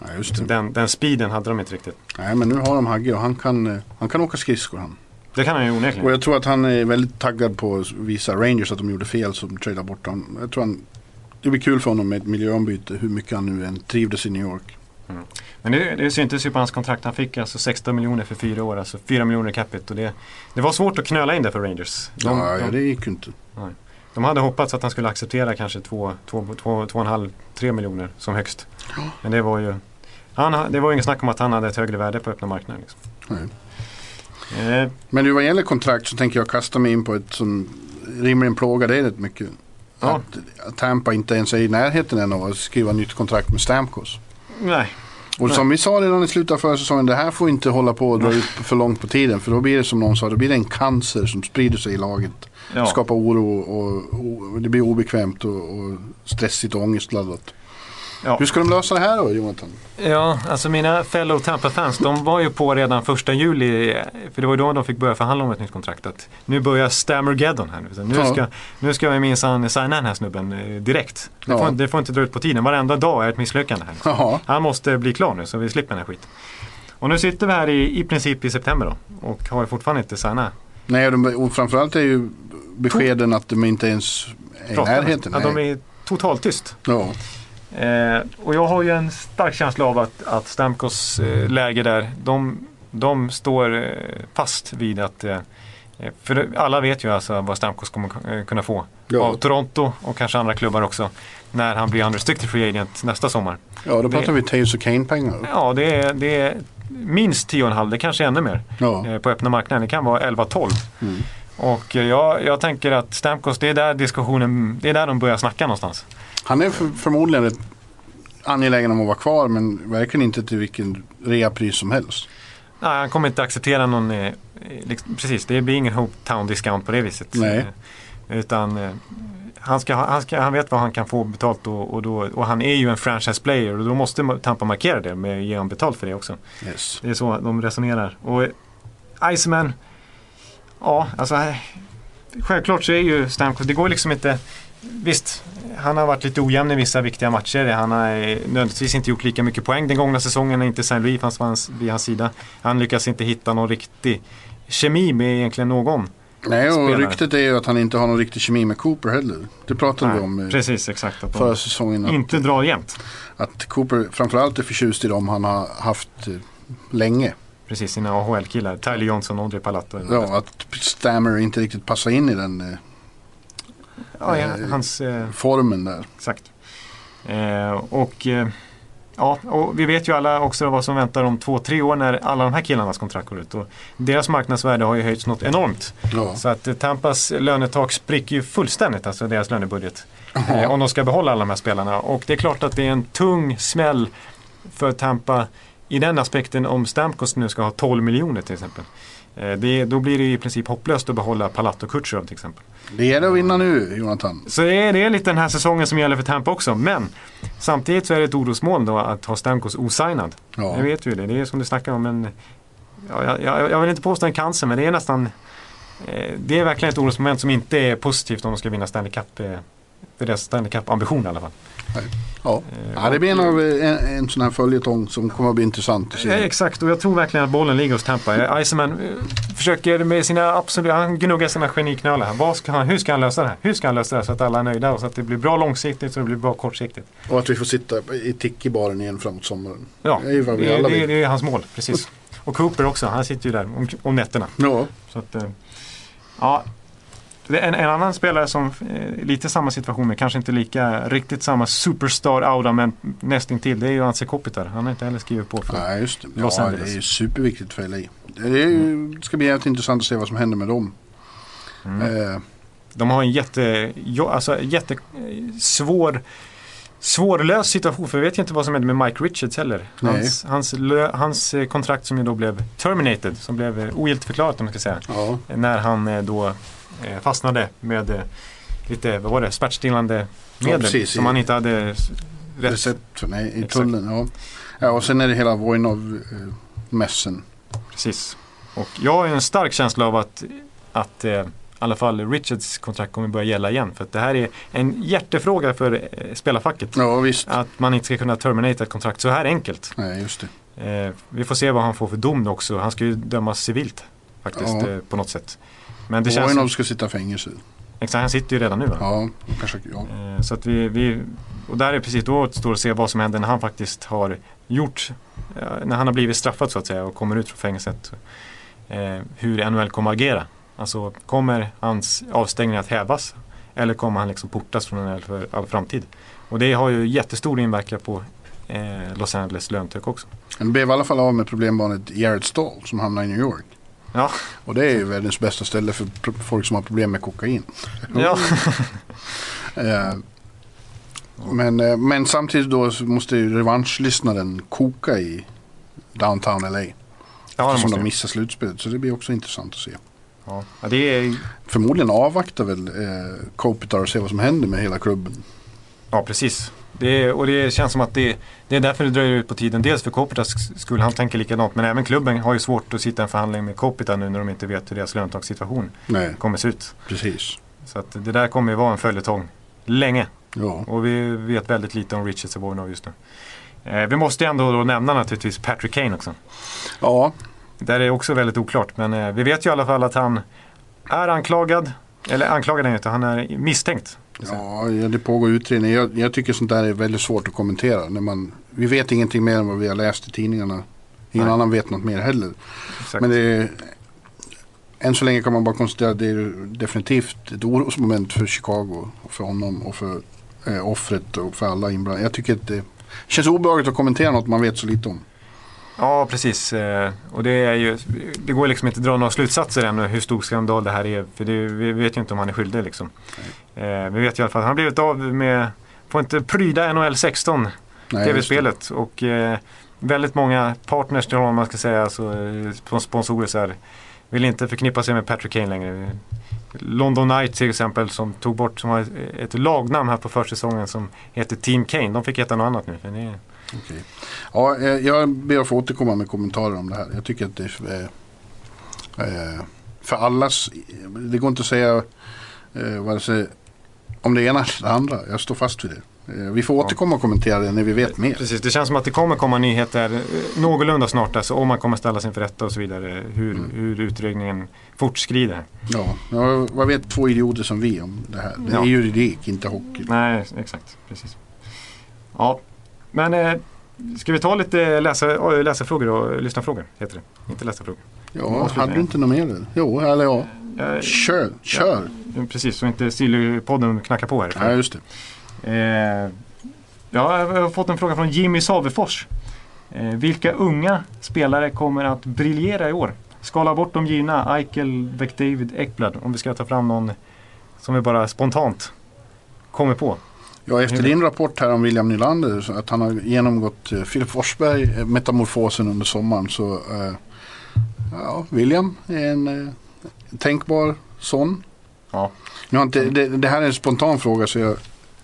C: Ja,
B: den, den speeden hade de inte riktigt.
C: Nej, men nu har de Hagge och han kan, eh, han kan åka skridskor han.
B: Det kan han ju
C: Och
B: onekligen.
C: jag tror att han är väldigt taggad på att visa Rangers att de gjorde fel som tradade bort honom. Jag tror han, det blir kul för honom med ett miljöombyte hur mycket han nu än trivdes i New York.
B: Men det, det syntes ju på hans kontrakt. Han fick alltså 16 miljoner för fyra år, alltså 4 miljoner capita. Och det, det var svårt att knöla in det för Rangers. De,
C: ja, ja,
B: de,
C: det gick ju inte.
B: de hade hoppats att han skulle acceptera kanske 2,5-3 miljoner som högst. Men det var ju han, ha- det var ju ingen snack om att han hade ett högre värde på öppna marknaden. Liksom.
C: Nej.
B: Eh,
C: Men nu vad gäller kontrakt så tänker jag kasta mig in på ett som rimligen plågar dig rätt mycket.
B: Ja.
C: Att, Tampa inte ens är i närheten än av att skriva nytt kontrakt med Stamkos.
B: nej,
C: Och
B: Nej.
C: som vi sa redan i slutet av förra säsongen, det här får inte hålla på och dra ut för långt på tiden. För då blir det som någon sa, då blir det en cancer som sprider sig i laget.
B: Ja.
C: skapar oro och, och det blir obekvämt och, och stressigt och ångestladdat.
B: Ja.
C: Hur ska de lösa det här då Jonathan?
B: Ja, alltså mina fellow Tampa-fans, de var ju på redan första juli, för det var ju då de fick börja förhandla om ett nytt kontrakt. Att nu börjar Stammergeddon här nu. Så nu,
C: Ja.
B: ska, nu ska vi minsann signa den här snubben eh, direkt. Det,
C: Ja.
B: får, det får inte dra ut på tiden, varenda dag är ett misslyckande här.
C: Jaha,
B: Han måste bli klar nu så vi slipper den här skiten. Och nu sitter vi här i, i princip i september då och har fortfarande inte signat.
C: nej de, och framförallt är ju beskeden att de inte ens är i närheten.
B: Ja, de är totalt tyst.
C: Ja.
B: Eh, och jag har ju en stark känsla av att, att Stamkos eh, läge där, de, de står eh, fast vid att eh, för alla vet ju alltså vad Stamkos kommer eh, kunna få
C: Ja.
B: av Toronto och kanske andra klubbar också när han blir unrestricted free agent nästa sommar.
C: ja, då pratar
B: Det-
C: vi Taves och Kane-pengar.
B: Ja, det är, det är minst 10,5, det kanske är ännu mer
C: Ja.
B: eh, på öppna marknaden. Det kan vara 11-12.
C: Mm.
B: Och eh, jag, jag tänker att Stamkos, det är där diskussionen, det är där de börjar snacka någonstans.
C: Han är för, förmodligen rätt angelägen om att vara kvar men verkligen inte till vilken reapris som helst.
B: Nej, han kommer inte acceptera någon, eh, liksom, precis, det blir ingen Hopetown discount på det viset.
C: Nej.
B: Eh, utan eh, han, ska, ha- han, ska, han vet vad han kan få betalt och, och, då, och han är ju en franchise player och då måste Tampa markera det med att ge honom betalt för det också.
C: Yes.
B: Det är så de resonerar. Och eh, Iceman, ja alltså självklart så är ju Stamkos, det går liksom inte Visst, han har varit lite ojämn i vissa viktiga matcher. Han har eh, nödvändigtvis inte gjort lika mycket poäng den gångna säsongen när inte St. Louis fanns vid hans, vid hans sida. Han lyckas inte hitta någon riktig kemi med egentligen någon.
C: Nej, och
B: Spelare.
C: ryktet är ju att han inte har någon riktig kemi med Cooper heller. Det pratade vi
B: Nej,
C: om eh,
B: Precis, exakt. Att
C: förra säsongen. Att,
B: inte drar jämnt.
C: att Cooper framförallt är förtjust i dem han har haft eh, länge.
B: Precis, sina AHL-killar. Tyler Johnson, Audrey Palatto.
C: Ja, att Stammer inte riktigt passar in i den
B: ja, ja, hans... Eh,
C: formen där.
B: Exakt. Eh, och, eh, ja, och vi vet ju alla också vad som väntar om två, tre år när alla de här killarnas kontrakt går ut. Och deras marknadsvärde har ju höjts något enormt.
C: Ja.
B: Så att eh, Tampas lönetak spricker ju fullständigt, alltså deras lönebudget. Eh, om de ska behålla alla de här spelarna. Och det är klart att det är en tung smäll för Tampa i den aspekten om Stamkos nu ska ha 12 miljoner till exempel. Eh, det, då blir det i princip hopplöst att behålla Palat och Kutjerov till exempel.
C: Det gäller att vinna nu, Jonathan.
B: Så det är, det är lite den här säsongen som gäller för Tampa också. Men samtidigt så är det ett orosmoln då att ha Stamkos osignad.
C: Ja.
B: Jag vet ju det, det är som du snackar om. Men, ja, jag, jag, jag vill inte påstå en cancer men det är nästan eh, Det är verkligen ett orosmoment som inte är positivt om de ska vinna Stanley Cup. Eh, deras Stanley Cup-ambition i alla fall.
C: Ja.
B: Eh,
C: ja, det blir en, av, en, en sån här följetong som kommer att bli intressant att se.
B: Ja, exakt, och jag tror verkligen att bollen ligger hos Tampa. Eh, Iceman eh, försöker med sina absolut, han gnuggar sina geniknölar. här. Vad ska han, hur ska han lösa det här? Hur ska han lösa det här så att alla är nöjda och så att det blir bra långsiktigt så det blir bra kortsiktigt?
C: Och att vi får sitta i Tiki-baren igen framåt sommaren.
B: Ja,
C: Det är vad vi
B: det,
C: alla
B: det, det är hans mål, precis. Och Cooper också, han sitter ju där om, om nätterna.
C: Ja,
B: Så att, eh, ja, det en, en annan spelare som eh, lite samma situation med, kanske inte lika riktigt samma superstar aura men nästintill. Det är ju Anse Kopitar. Han har inte heller skrivit på för.
C: Nej, just det.
B: Los
C: Ja,
B: Angeles.
C: det är ju superviktigt för LA. Det, är det ska bli jävligt intressant att se vad som händer med dem.
B: Mm.
C: Eh,
B: De har en jätte, alltså, jätte eh, svår Svårlöst situation för vi vet ju inte vad som hände med Mike Richards heller. Hans, hans, hans eh, kontrakt som ju då blev terminated, som blev eh, ogiltigförklarat om man ska säga.
C: ja,
B: När han eh, då fastnade med eh, lite, vad var det, smärtstillande medel
C: precis.
B: som han inte hade rätt.
C: recept för, nej, i
B: Exakt.
C: tullen. Ja. ja, och sen är det hela Voinov-mässen.
B: Precis. Och jag har en stark känsla av att, att eh, i alla fall Richards kontrakt kommer börja gälla igen. För att det här är en hjärtefråga för eh, spelarfacket.
C: Ja, visst.
B: Att man inte ska kunna terminata ett kontrakt så här enkelt.
C: Nej, just det.
B: Eh, vi får se vad han får för dom också. Han ska ju dömas civilt faktiskt
C: Ja.
B: eh, på något sätt. Men det känns
C: Voinov
B: som,
C: ska sitta i fängelse.
B: exakt, han sitter ju redan nu va?
C: Ja, kanske. Ja.
B: Eh, Så att vi, vi, och där är precis då återstår att se vad som händer när han faktiskt har gjort, eh, när han har blivit straffad så att säga och kommer ut från fängelset. Eh, hur NHL kommer att agera. Alltså kommer hans avstängning att hävas? Eller kommer han liksom portas från NHL för all framtid? Och det har ju jättestor inverkan på Los Angeles löntök också.
C: Han blev i alla fall av med problembarnet Jared Stall som hamnade i New York.
B: Ja,
C: Och det är ju världens bästa ställe för folk som har problem med kokain.
B: ja.
C: Eh, men, eh, men samtidigt då måste ju revanschlyssnaren koka i downtown LA.
B: ja det
C: som
B: måste
C: de missar slutspelet. Så det blir också intressant att se.
B: Ja, ja, det är,
C: Förmodligen avvaktar väl eh, Kopitar och ser vad som händer med hela klubben.
B: ja precis. Det och det känns som att det, det är därför det dröjer ut på tiden. Dels för Kopitas skull, han tänker likadant. Men även klubben har ju svårt att sitta i en förhandling med Kopita nu när de inte vet hur deras löntagssituation
C: Nej,
B: kommer se ut.
C: precis.
B: Så att det där kommer ju vara en följetong länge.
C: Ja,
B: Och vi vet väldigt lite om Richard Savornov just nu. Eh, vi måste ju ändå då nämna naturligtvis Patrick Kane också.
C: ja
B: Där är också väldigt oklart. Men eh, vi vet ju i alla fall att han är anklagad. Eller anklagad är han inte, han är misstänkt.
C: Ja, det pågår utredning. Jag, jag tycker sånt där är väldigt svårt att kommentera. När man, vi vet ingenting mer än vad vi har läst i tidningarna. Ingen
B: Nej.
C: annan vet något mer heller.
B: Exakt.
C: Men det är, än så länge kan man bara konstatera att det är definitivt ett orosmoment för Chicago. Och för honom och för eh, offret och för alla inblandade. Jag tycker att det känns obehagligt att kommentera något man vet så lite om.
B: Ja, precis. Eh, Och det, är ju, det går liksom inte att dra några slutsatser ännu hur stor skandal det här är. För det, vi vet ju inte om han är skyldig liksom. Eh, Vi vet i alla fall att han har blivit av med, får inte pryda NHL 16,
C: Nej, just det.
B: tv-spelet. Och eh, väldigt många partners till honom, man ska säga, alltså, sponsorer så här, vill inte förknippa sig med Patrick Kane längre. London Knights till exempel som tog bort, som har ett lagnamn här på försäsongen som heter Team Kane. De fick heta något annat nu. För det är,
C: Okej. Ja, eh, jag ber att få återkomma med kommentarer om det här. Jag tycker att det är eh, eh, för allas, det går inte att säga vare sig om det ena eller det andra. Jag står fast vid det. Vi får återkomma och kommentera det när vi vet mer.
B: Precis, det känns som att det kommer komma nyheter någorlunda snart. Alltså om man kommer ställas inför rätta och så vidare. Hur,
C: Mm.
B: hur utredningen fortskrider.
C: Ja, ja, vad vet två idioter som vi om det här? Det är
B: Ja.
C: juridik, inte hockey.
B: Nej, exakt. Precis. Ja, men eh, ska vi ta lite läsa, äh, läsarfrågor och lyssnarfrågor? Heter det. Inte läsarfrågor.
C: Ja, hade du inte något mer? Jo, eller ja.
B: Eh,
C: Kör, kör.
B: Precis, så inte Silly-podden knackar på här.
C: Ja, just det.
B: Eh, ja, jag har fått en fråga från Jimmy Savefors. Eh, vilka unga spelare kommer att briljera i år? Skala bort de givna, Eichel, McDavid, Ekblad. Om vi ska ta fram någon som vi bara spontant kommer på.
C: Ja, efter din rapport här om William Nylander, att han har genomgått eh, Filip Forsberg, eh, metamorfosen under sommaren. Så eh, ja, William är en eh, tänkbar sån.
B: Ja.
C: Nu har inte, det, det här är en spontan fråga så jag,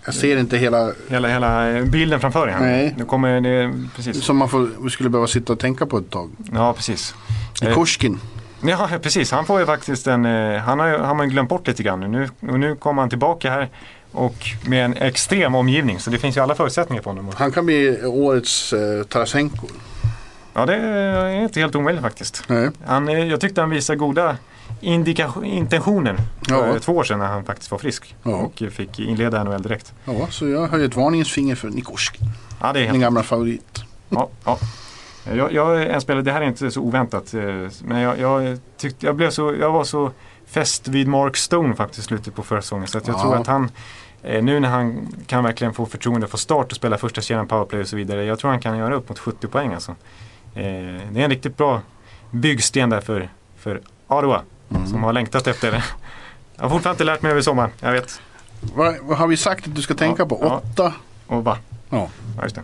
C: jag ser inte hela
B: Hela, hela eh, bilden framför er. här.
C: Nej.
B: Nu kommer det, precis.
C: som man får, skulle behöva sitta och tänka på ett tag.
B: Ja, precis. Eh,
C: Nikorskin.
B: Ja, precis. Han får ju faktiskt en, eh, han har ju han har glömt bort lite grann nu. Och nu kommer han tillbaka här och med en extrem omgivning. Så det finns ju alla förutsättningar på honom.
C: Han kan bli årets eh, Tarasenko.
B: Ja, det är inte helt omöjligt faktiskt.
C: Nej.
B: Han, jag tyckte han visade goda intentioner för
C: Ja.
B: två år sedan när han faktiskt var frisk.
C: Ja.
B: Och fick inleda NHL direkt.
C: Ja, så jag höjer ett varningens finger för Nikorskin.
B: Ja, det är helt
C: Min gamla favorit.
B: Ja, ja. Jag, jag en spelare, det här är inte så oväntat. eh, Men jag, jag, tyckte, jag, blev så, jag var så fäst vid Mark Stone faktiskt i slutet på förra säsongen. Så att jag
C: Ja.
B: tror att han, nu när han kan verkligen få förtroende för start och spela första kedjan powerplay och så vidare. Jag tror han kan göra upp mot 70 poäng alltså. Eh, Det är en riktigt bra byggsten där för, för Ottawa.
C: Mm.
B: Som har längtat efter det. Jag har fortfarande inte lärt mig över sommaren, jag vet.
C: Vad, vad har vi sagt att du ska tänka
B: Ja,
C: på?
B: ja.
C: Åtta?
B: Och va?
C: Ja.
B: Ja, just det.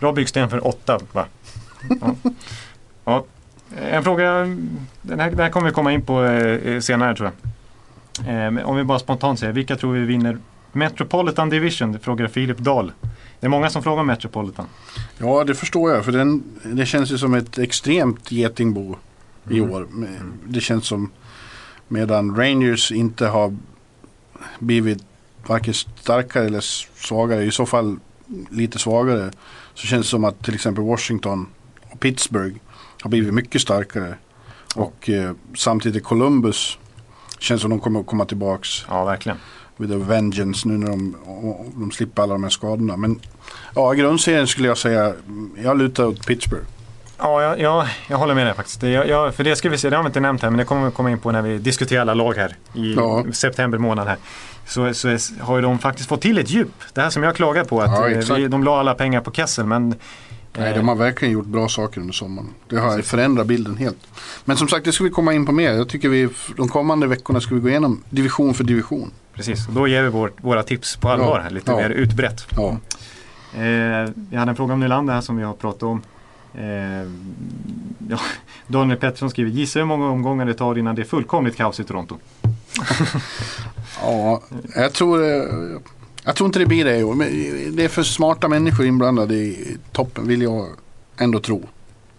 B: Bra byggsten för åtta, va? Ja. ja. En fråga, den här, den här kommer vi komma in på eh, senare tror jag. Eh, om vi bara spontant säger, vilka tror vi vinner Metropolitan Division? Det frågar Filip Dahl. Det är många som frågar Metropolitan.
C: Ja, det förstår jag. För den, det känns ju som ett extremt getingbo i
B: Mm.
C: år. Det känns som medan Rangers inte har blivit varken starkare eller svagare. I så fall lite svagare. Så känns det som att till exempel Washington och Pittsburgh har blivit mycket starkare. Och eh, samtidigt Columbus känns som de kommer att komma tillbaks
B: Ja, verkligen.
C: With a vengeance nu när de, de slipper alla de här skadorna. Men ja, i grundserien skulle jag säga, jag lutar åt Pittsburgh.
B: Ja, jag, jag, jag håller med dig faktiskt. Jag, jag, för det ska vi se, det har vi inte nämnt här, men det kommer vi komma in på när vi diskuterar alla lag här i
C: Ja.
B: september månad här. Så, så har ju de faktiskt fått till ett djup. Det här som jag klagar på, att
C: Ja,
B: eh, vi, de la alla pengar på Kessel, men
C: Nej,
B: eh,
C: de har verkligen gjort bra saker under sommaren. Det har förändrat bilden helt. Men som sagt, det ska vi komma in på mer. Jag tycker vi de kommande veckorna ska vi gå igenom division för division.
B: Precis, och då ger vi vårt, våra tips på allvar här, lite
C: Ja.
B: mer utbrett.
C: Ja,
B: Eh, vi hade en fråga om Nylander här som vi har pratat om. Eh, ja, Daniel Pettersson skriver, gissa hur många omgångar det tar innan det är fullkomligt kaos i Toronto.
C: Ja, jag tror, eh, jag tror inte det blir det i år. Men det är för smarta människor inblandade i toppen vill jag ändå tro.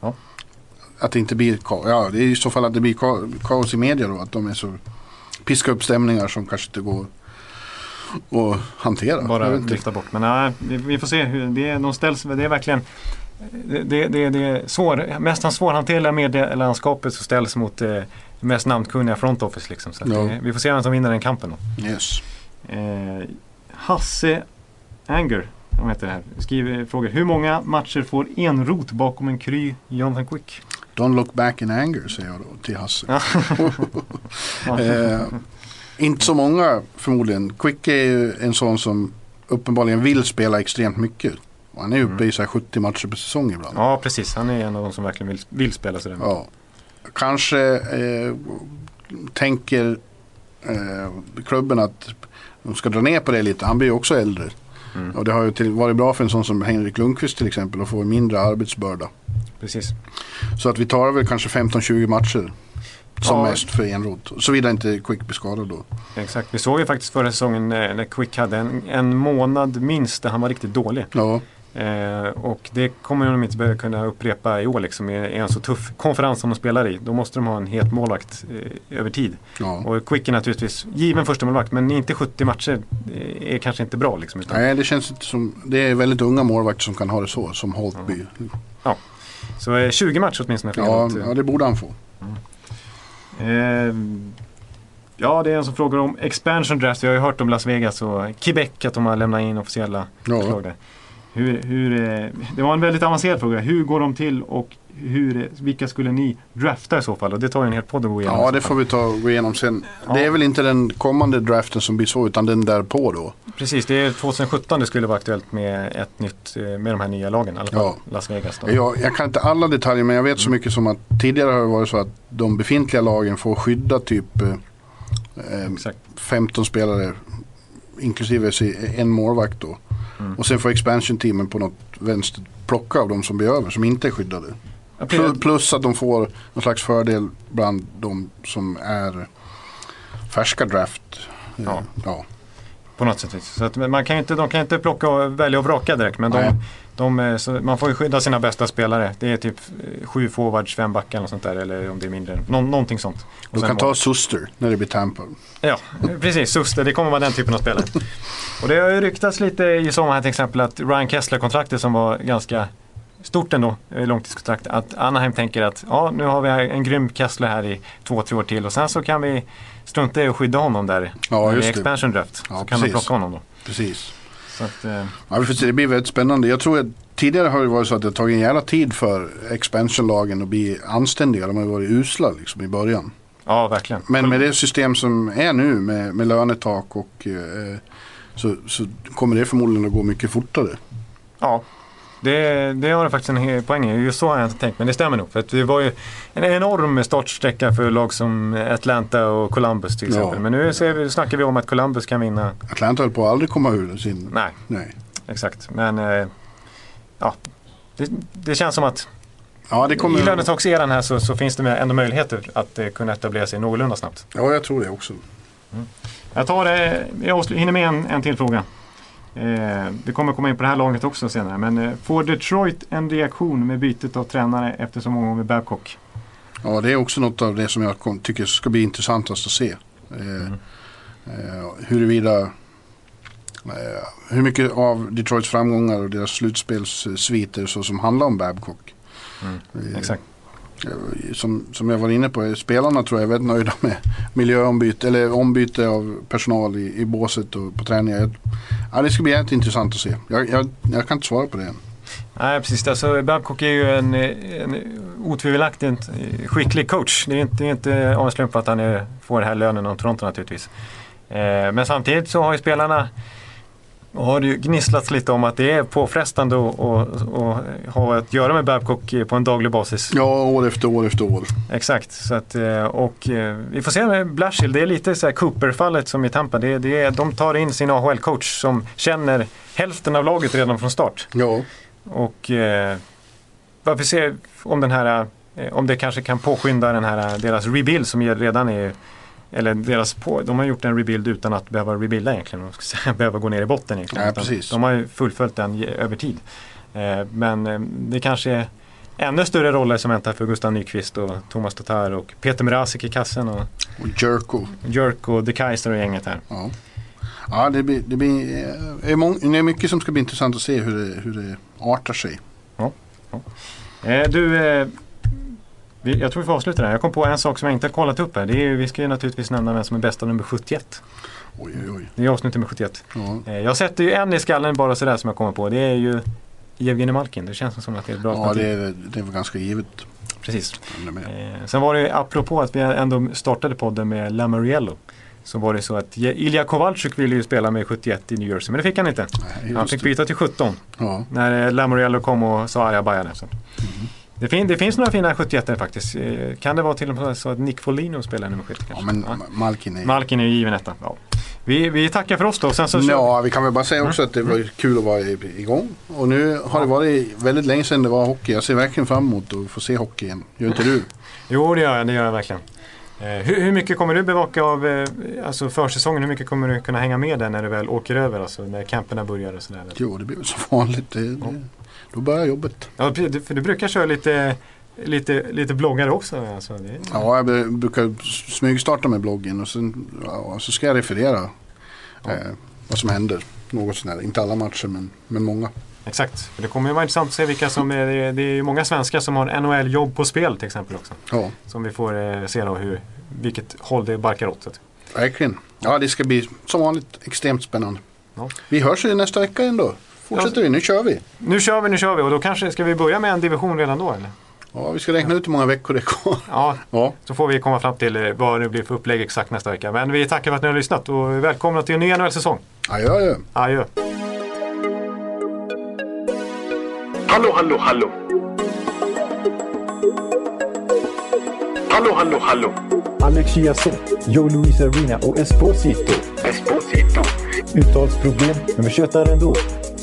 B: Ja.
C: Att det inte blir kaos. Ja, det är i så fall att det blir ka- kaos i media då. Att de är så piskar upp stämningar som kanske inte går att hantera.
B: Bara lyfta bort. Men nej, vi, vi får se. Hur, det, är, de ställs, det är verkligen det, det, det, är svår, mest svårhanterliga medielandskapet som ställs mot eh, mest namnkunniga front office. Liksom. Så
C: Ja.
B: det, vi får se vem som vinner den kampen. Då.
C: Yes.
B: Eh, Hasse Anger om heter det här, skriver, frågar hur många matcher får en rot bakom en kry Jonathan Quick?
C: Don't look back in anger säger jag då till Hasse. Eh, inte så många förmodligen. Quick är ju en sån som uppenbarligen vill spela extremt mycket. Och Han är uppe i så här 70 matcher per säsong ibland.
B: ja precis, han är en av de som verkligen vill, vill spela sådär mycket.
C: Ja. Kanske eh, tänker eh, klubben att de ska dra ner på det lite. Han blir ju också äldre.
B: Mm.
C: Och det har ju till, varit bra för en sån som Henrik Lundqvist till exempel att få en mindre arbetsbörda.
B: Precis.
C: Så att vi tar väl kanske 15-20 matcher som
B: Ja.
C: mest för en rot. Såvida inte Quick blir skadad då.
B: Exakt, vi såg ju faktiskt förra säsongen eh, när Quick hade en, en månad minst där han var riktigt dålig.
C: Ja,
B: Eh, och det kommer de inte kunna upprepa i år liksom, i en så tuff konferens som de spelar i. Då måste de ha en het målvakt eh, över tid.
C: ja.
B: Och Quick är naturligtvis given första målvakt men inte 70 matcher eh, är kanske inte bra. Liksom, utan,
C: Nej, det känns inte som... Det är väldigt unga målvakter som kan ha det så, som Holtby.
B: Så eh, 20 matcher åtminstone
C: Ja, ja, det borde han få.
B: Eh, ja, det är en som frågar om expansion draft. Jag har ju hört om Las Vegas och Quebec att de har lämnat in officiella
C: Ja.
B: förslag där. Hur, hur, eh, det var en väldigt avancerad fråga. Hur går de till och hur, eh, vilka skulle ni drafta i så fall? Och det tar ju en hel podd att gå igenom.
C: Ja, det får vi ta och gå igenom sen.
B: Ja.
C: Det är väl inte den kommande draften som blir så, utan den där på då.
B: Precis, det är 2017 det skulle vara aktuellt med ett nytt, eh, med de här nya lagen. I alla fall
C: Ja.
B: Las Vegas. Då.
C: Jag, jag kan inte alla detaljer, men jag vet så mycket som att tidigare har det varit så att de befintliga lagen får skydda typ eh, eh,
B: Exakt.
C: 15 spelare, inklusive si- en målvakt då.
B: Mm.
C: Och sen får expansion-teamen på något vänster plocka av de som blir över, som inte är skyddade. Plus, plus att de får någon slags fördel bland de som är färska draft.
B: Ja.
C: ja.
B: På något sätt. Så att, man kan inte, de kan inte plocka och välja och vraka direkt. Men de. De, eh, man får ju skydda sina bästa spelare. Det är typ eh, sju forwards, fem backar och sånt där. Eller om det är mindre. Nå, någonting sånt. Och
C: Du kan ta. Suster när det blir Tampa.
B: Ja, precis. Suster. Det kommer vara den typen av spelare. och det har ju ryktats lite i sommar här till exempel att Ryan Kessler-kontraktet som var ganska stort ändå, eh, långtidskontrakt, att Anaheim tänker att ja, nu har vi en grym Kessler här i två, tre år till och sen så kan vi strunta i att skydda honom där
C: Ja,
B: i
C: just det.
B: expansion draft.
C: Ja,
B: så kan
C: precis.
B: plocka honom då.
C: Precis.
B: Att, eh,
C: Ja, vi får se, det blir väldigt spännande. Jag tror att tidigare har det varit så att det har tagit en jävla tid för expansionlagen att bli anständiga. De har varit usla liksom i början.
B: ja, verkligen.
C: Men med det system som är nu med, med lönetak och eh, så, så kommer det förmodligen att gå mycket fortare.
B: Ja, det, det har du faktiskt en poäng i. Just så har jag inte tänkt, men det stämmer nog. För att det var ju en enorm startsträcka för lag som Atlanta och Columbus till
C: Ja.
B: exempel. Men nu ser vi, snackar vi om att Columbus kan vinna.
C: Atlanta höll på att aldrig komma ur sin...
B: Nej,
C: Nej.
B: exakt. Men eh, ja, det, det känns som att
C: Ja, det kommer...
B: i lönetakseran här så, så finns det ändå möjligheter att eh, kunna etablera sig någorlunda snabbt.
C: Ja, jag tror det också.
B: Jag tar det, jag avslu- hinner med en, en till fråga. Eh, vi kommer komma in på det här laget också senare. Men eh, får Detroit en reaktion med bytet av tränare efter så många år med Babcock?
C: Ja, det är också något av det som jag kom, tycker ska bli intressantast att se. Eh,
B: Mm.
C: eh, huruvida eh, hur mycket av Detroits framgångar och deras slutspelssviter så som handlar om Babcock. Eh,
B: Exakt.
C: Som, som jag var inne på, spelarna tror jag är väldigt nöjda med miljöombyte eller ombyte av personal i, i båset och på träningar. Ja, det ska bli jävligt intressant att se. Jag, jag, jag kan inte svara på det än.
B: Nej, precis. Alltså, Babcock är ju en, en otvivelaktigt skicklig coach. Det är inte, det är inte av en slump att han är, får den här lönen av Toronto naturligtvis. Eh, men samtidigt så har ju spelarna har det ju gnisslats lite om att det är påfrestande att ha att göra med Babcock eh, på en daglig basis.
C: Ja, år efter år efter år.
B: Exakt. Så att, eh, och eh, vi får se med Blashill. Det är lite så här Cooper-fallet som i Tampa. Det, det är, de tar in sin AHL-coach som känner hälften av laget redan från start.
C: Ja,
B: Och eh, varför se om den här om det kanske kan påskynda den här, deras rebuild som redan är eller deras på, de har gjort en rebuild utan att behöva rebuilda egentligen. Behöva gå ner i botten egentligen.
C: Ja.
B: De har ju fullföljt den över tid. Eh, men eh, det kanske är ännu större roller som väntar för Gustav Nyqvist och Thomas Tatar och Peter Mrazek i kassen och
C: Och Jerko.
B: Jerk och De Kaiser och gänget här.
C: Ja, ja det, blir, det, blir, eh, det är mycket som ska bli intressant att se hur det, hur det artar sig.
B: Eh, du, eh, vi, jag tror vi får avsluta där. Jag kom på en sak som jag inte har kollat upp här. Det är, ju- vi ska ju naturligtvis nämna vem som är bästa nummer 71.
C: Oj, oj, oj.
B: Det är avsnitt nummer 71.
C: Ja,
B: Eh, jag sätter ju en i skallen bara sådär som jag kommer på. Det är ju Evgenij Malkin. Det känns som att det är ett bra
C: ja det, är, det är väl ganska givet.
B: Precis. Eh, sen var det apropå att vi ändå startade podden med Lamariello. Så var det så att Ilja Kowalczyk ville ju spela med 71 i New Jersey. Men det fick han inte.
C: Nej,
B: Han fick
C: det.
B: byta till 17.
C: Ja,
B: När Lamoriello kom och sa ajabaja där. Det, fin- det finns några fina 71 faktiskt. Eh, Kan det vara till och med så att Nick Foligno spelar nummer 70
C: ja
B: kanske?
C: men
B: Ja.
C: Malkin är...
B: Malkin är ju given etta. Ja. Vi, vi tackar för oss då. Sen så
C: Ja, vi kan väl bara säga också att det var kul att vara igång. Och nu har det varit väldigt länge sedan det var hockey. Jag ser verkligen fram emot att få se hockey igen. Gör inte du?
B: Jo, det gör jag, det gör jag verkligen. Eh, hur, hur mycket kommer du bevaka av eh, alltså försäsongen? Hur mycket kommer du kunna hänga med där när du väl åker över? Alltså när camperna börjar och sådär?
C: Jo, det blir väl som vanligt. Det, det, då börjar jobbet.
B: Ja, för du brukar köra lite, lite, lite bloggare också. Alltså,
C: Ja, jag br- brukar smygstarta med bloggen och sen ja, så ska jag referera
B: Ja.
C: eh, vad som händer. Något sånt där. Inte alla matcher men, men många.
B: Exakt. Det kommer ju vara intressant att se vilka som är, det är- ju många svenskar som har NHL-jobb på spel till exempel också.
C: Ja,
B: Som vi får eh, se då hur, vilket håll det barkar åt.
C: verkligen. Ja, det ska bli som vanligt extremt spännande.
B: Ja.
C: Vi hörs ju nästa vecka ändå. Fortsätter vi, nu kör vi.
B: Nu kör vi, nu kör vi och då kanske ska vi börja med en division redan då eller?
C: Ja, vi ska räkna ut hur många veckor det är kvar.
B: Ja,
C: Ja,
B: så får vi komma fram till eh, vad det blir för upplägg exakt nästa vecka. Men vi tackar för att ni har lyssnat och välkomna till en ny NHL-säsong.
C: adjö, adjö.
B: Adjö!
E: Hallå, hallå, hallå. Hallå, hallå, hallå.
F: Alex Chiazot, Joe Luis Arena och Esposito.
E: Esposito.
F: Uttalsproblem, men vi tjötar ändå.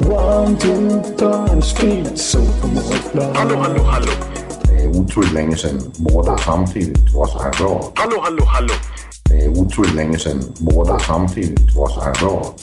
F: One, two, time, speed, so
E: Hallå, hallå, hallå.
G: Det är otroligt länge sedan båda samtidigt var så här bra.
E: Hallå, hallå, hallå.
G: Det är otroligt länge sedan båda samtidigt var så här bra.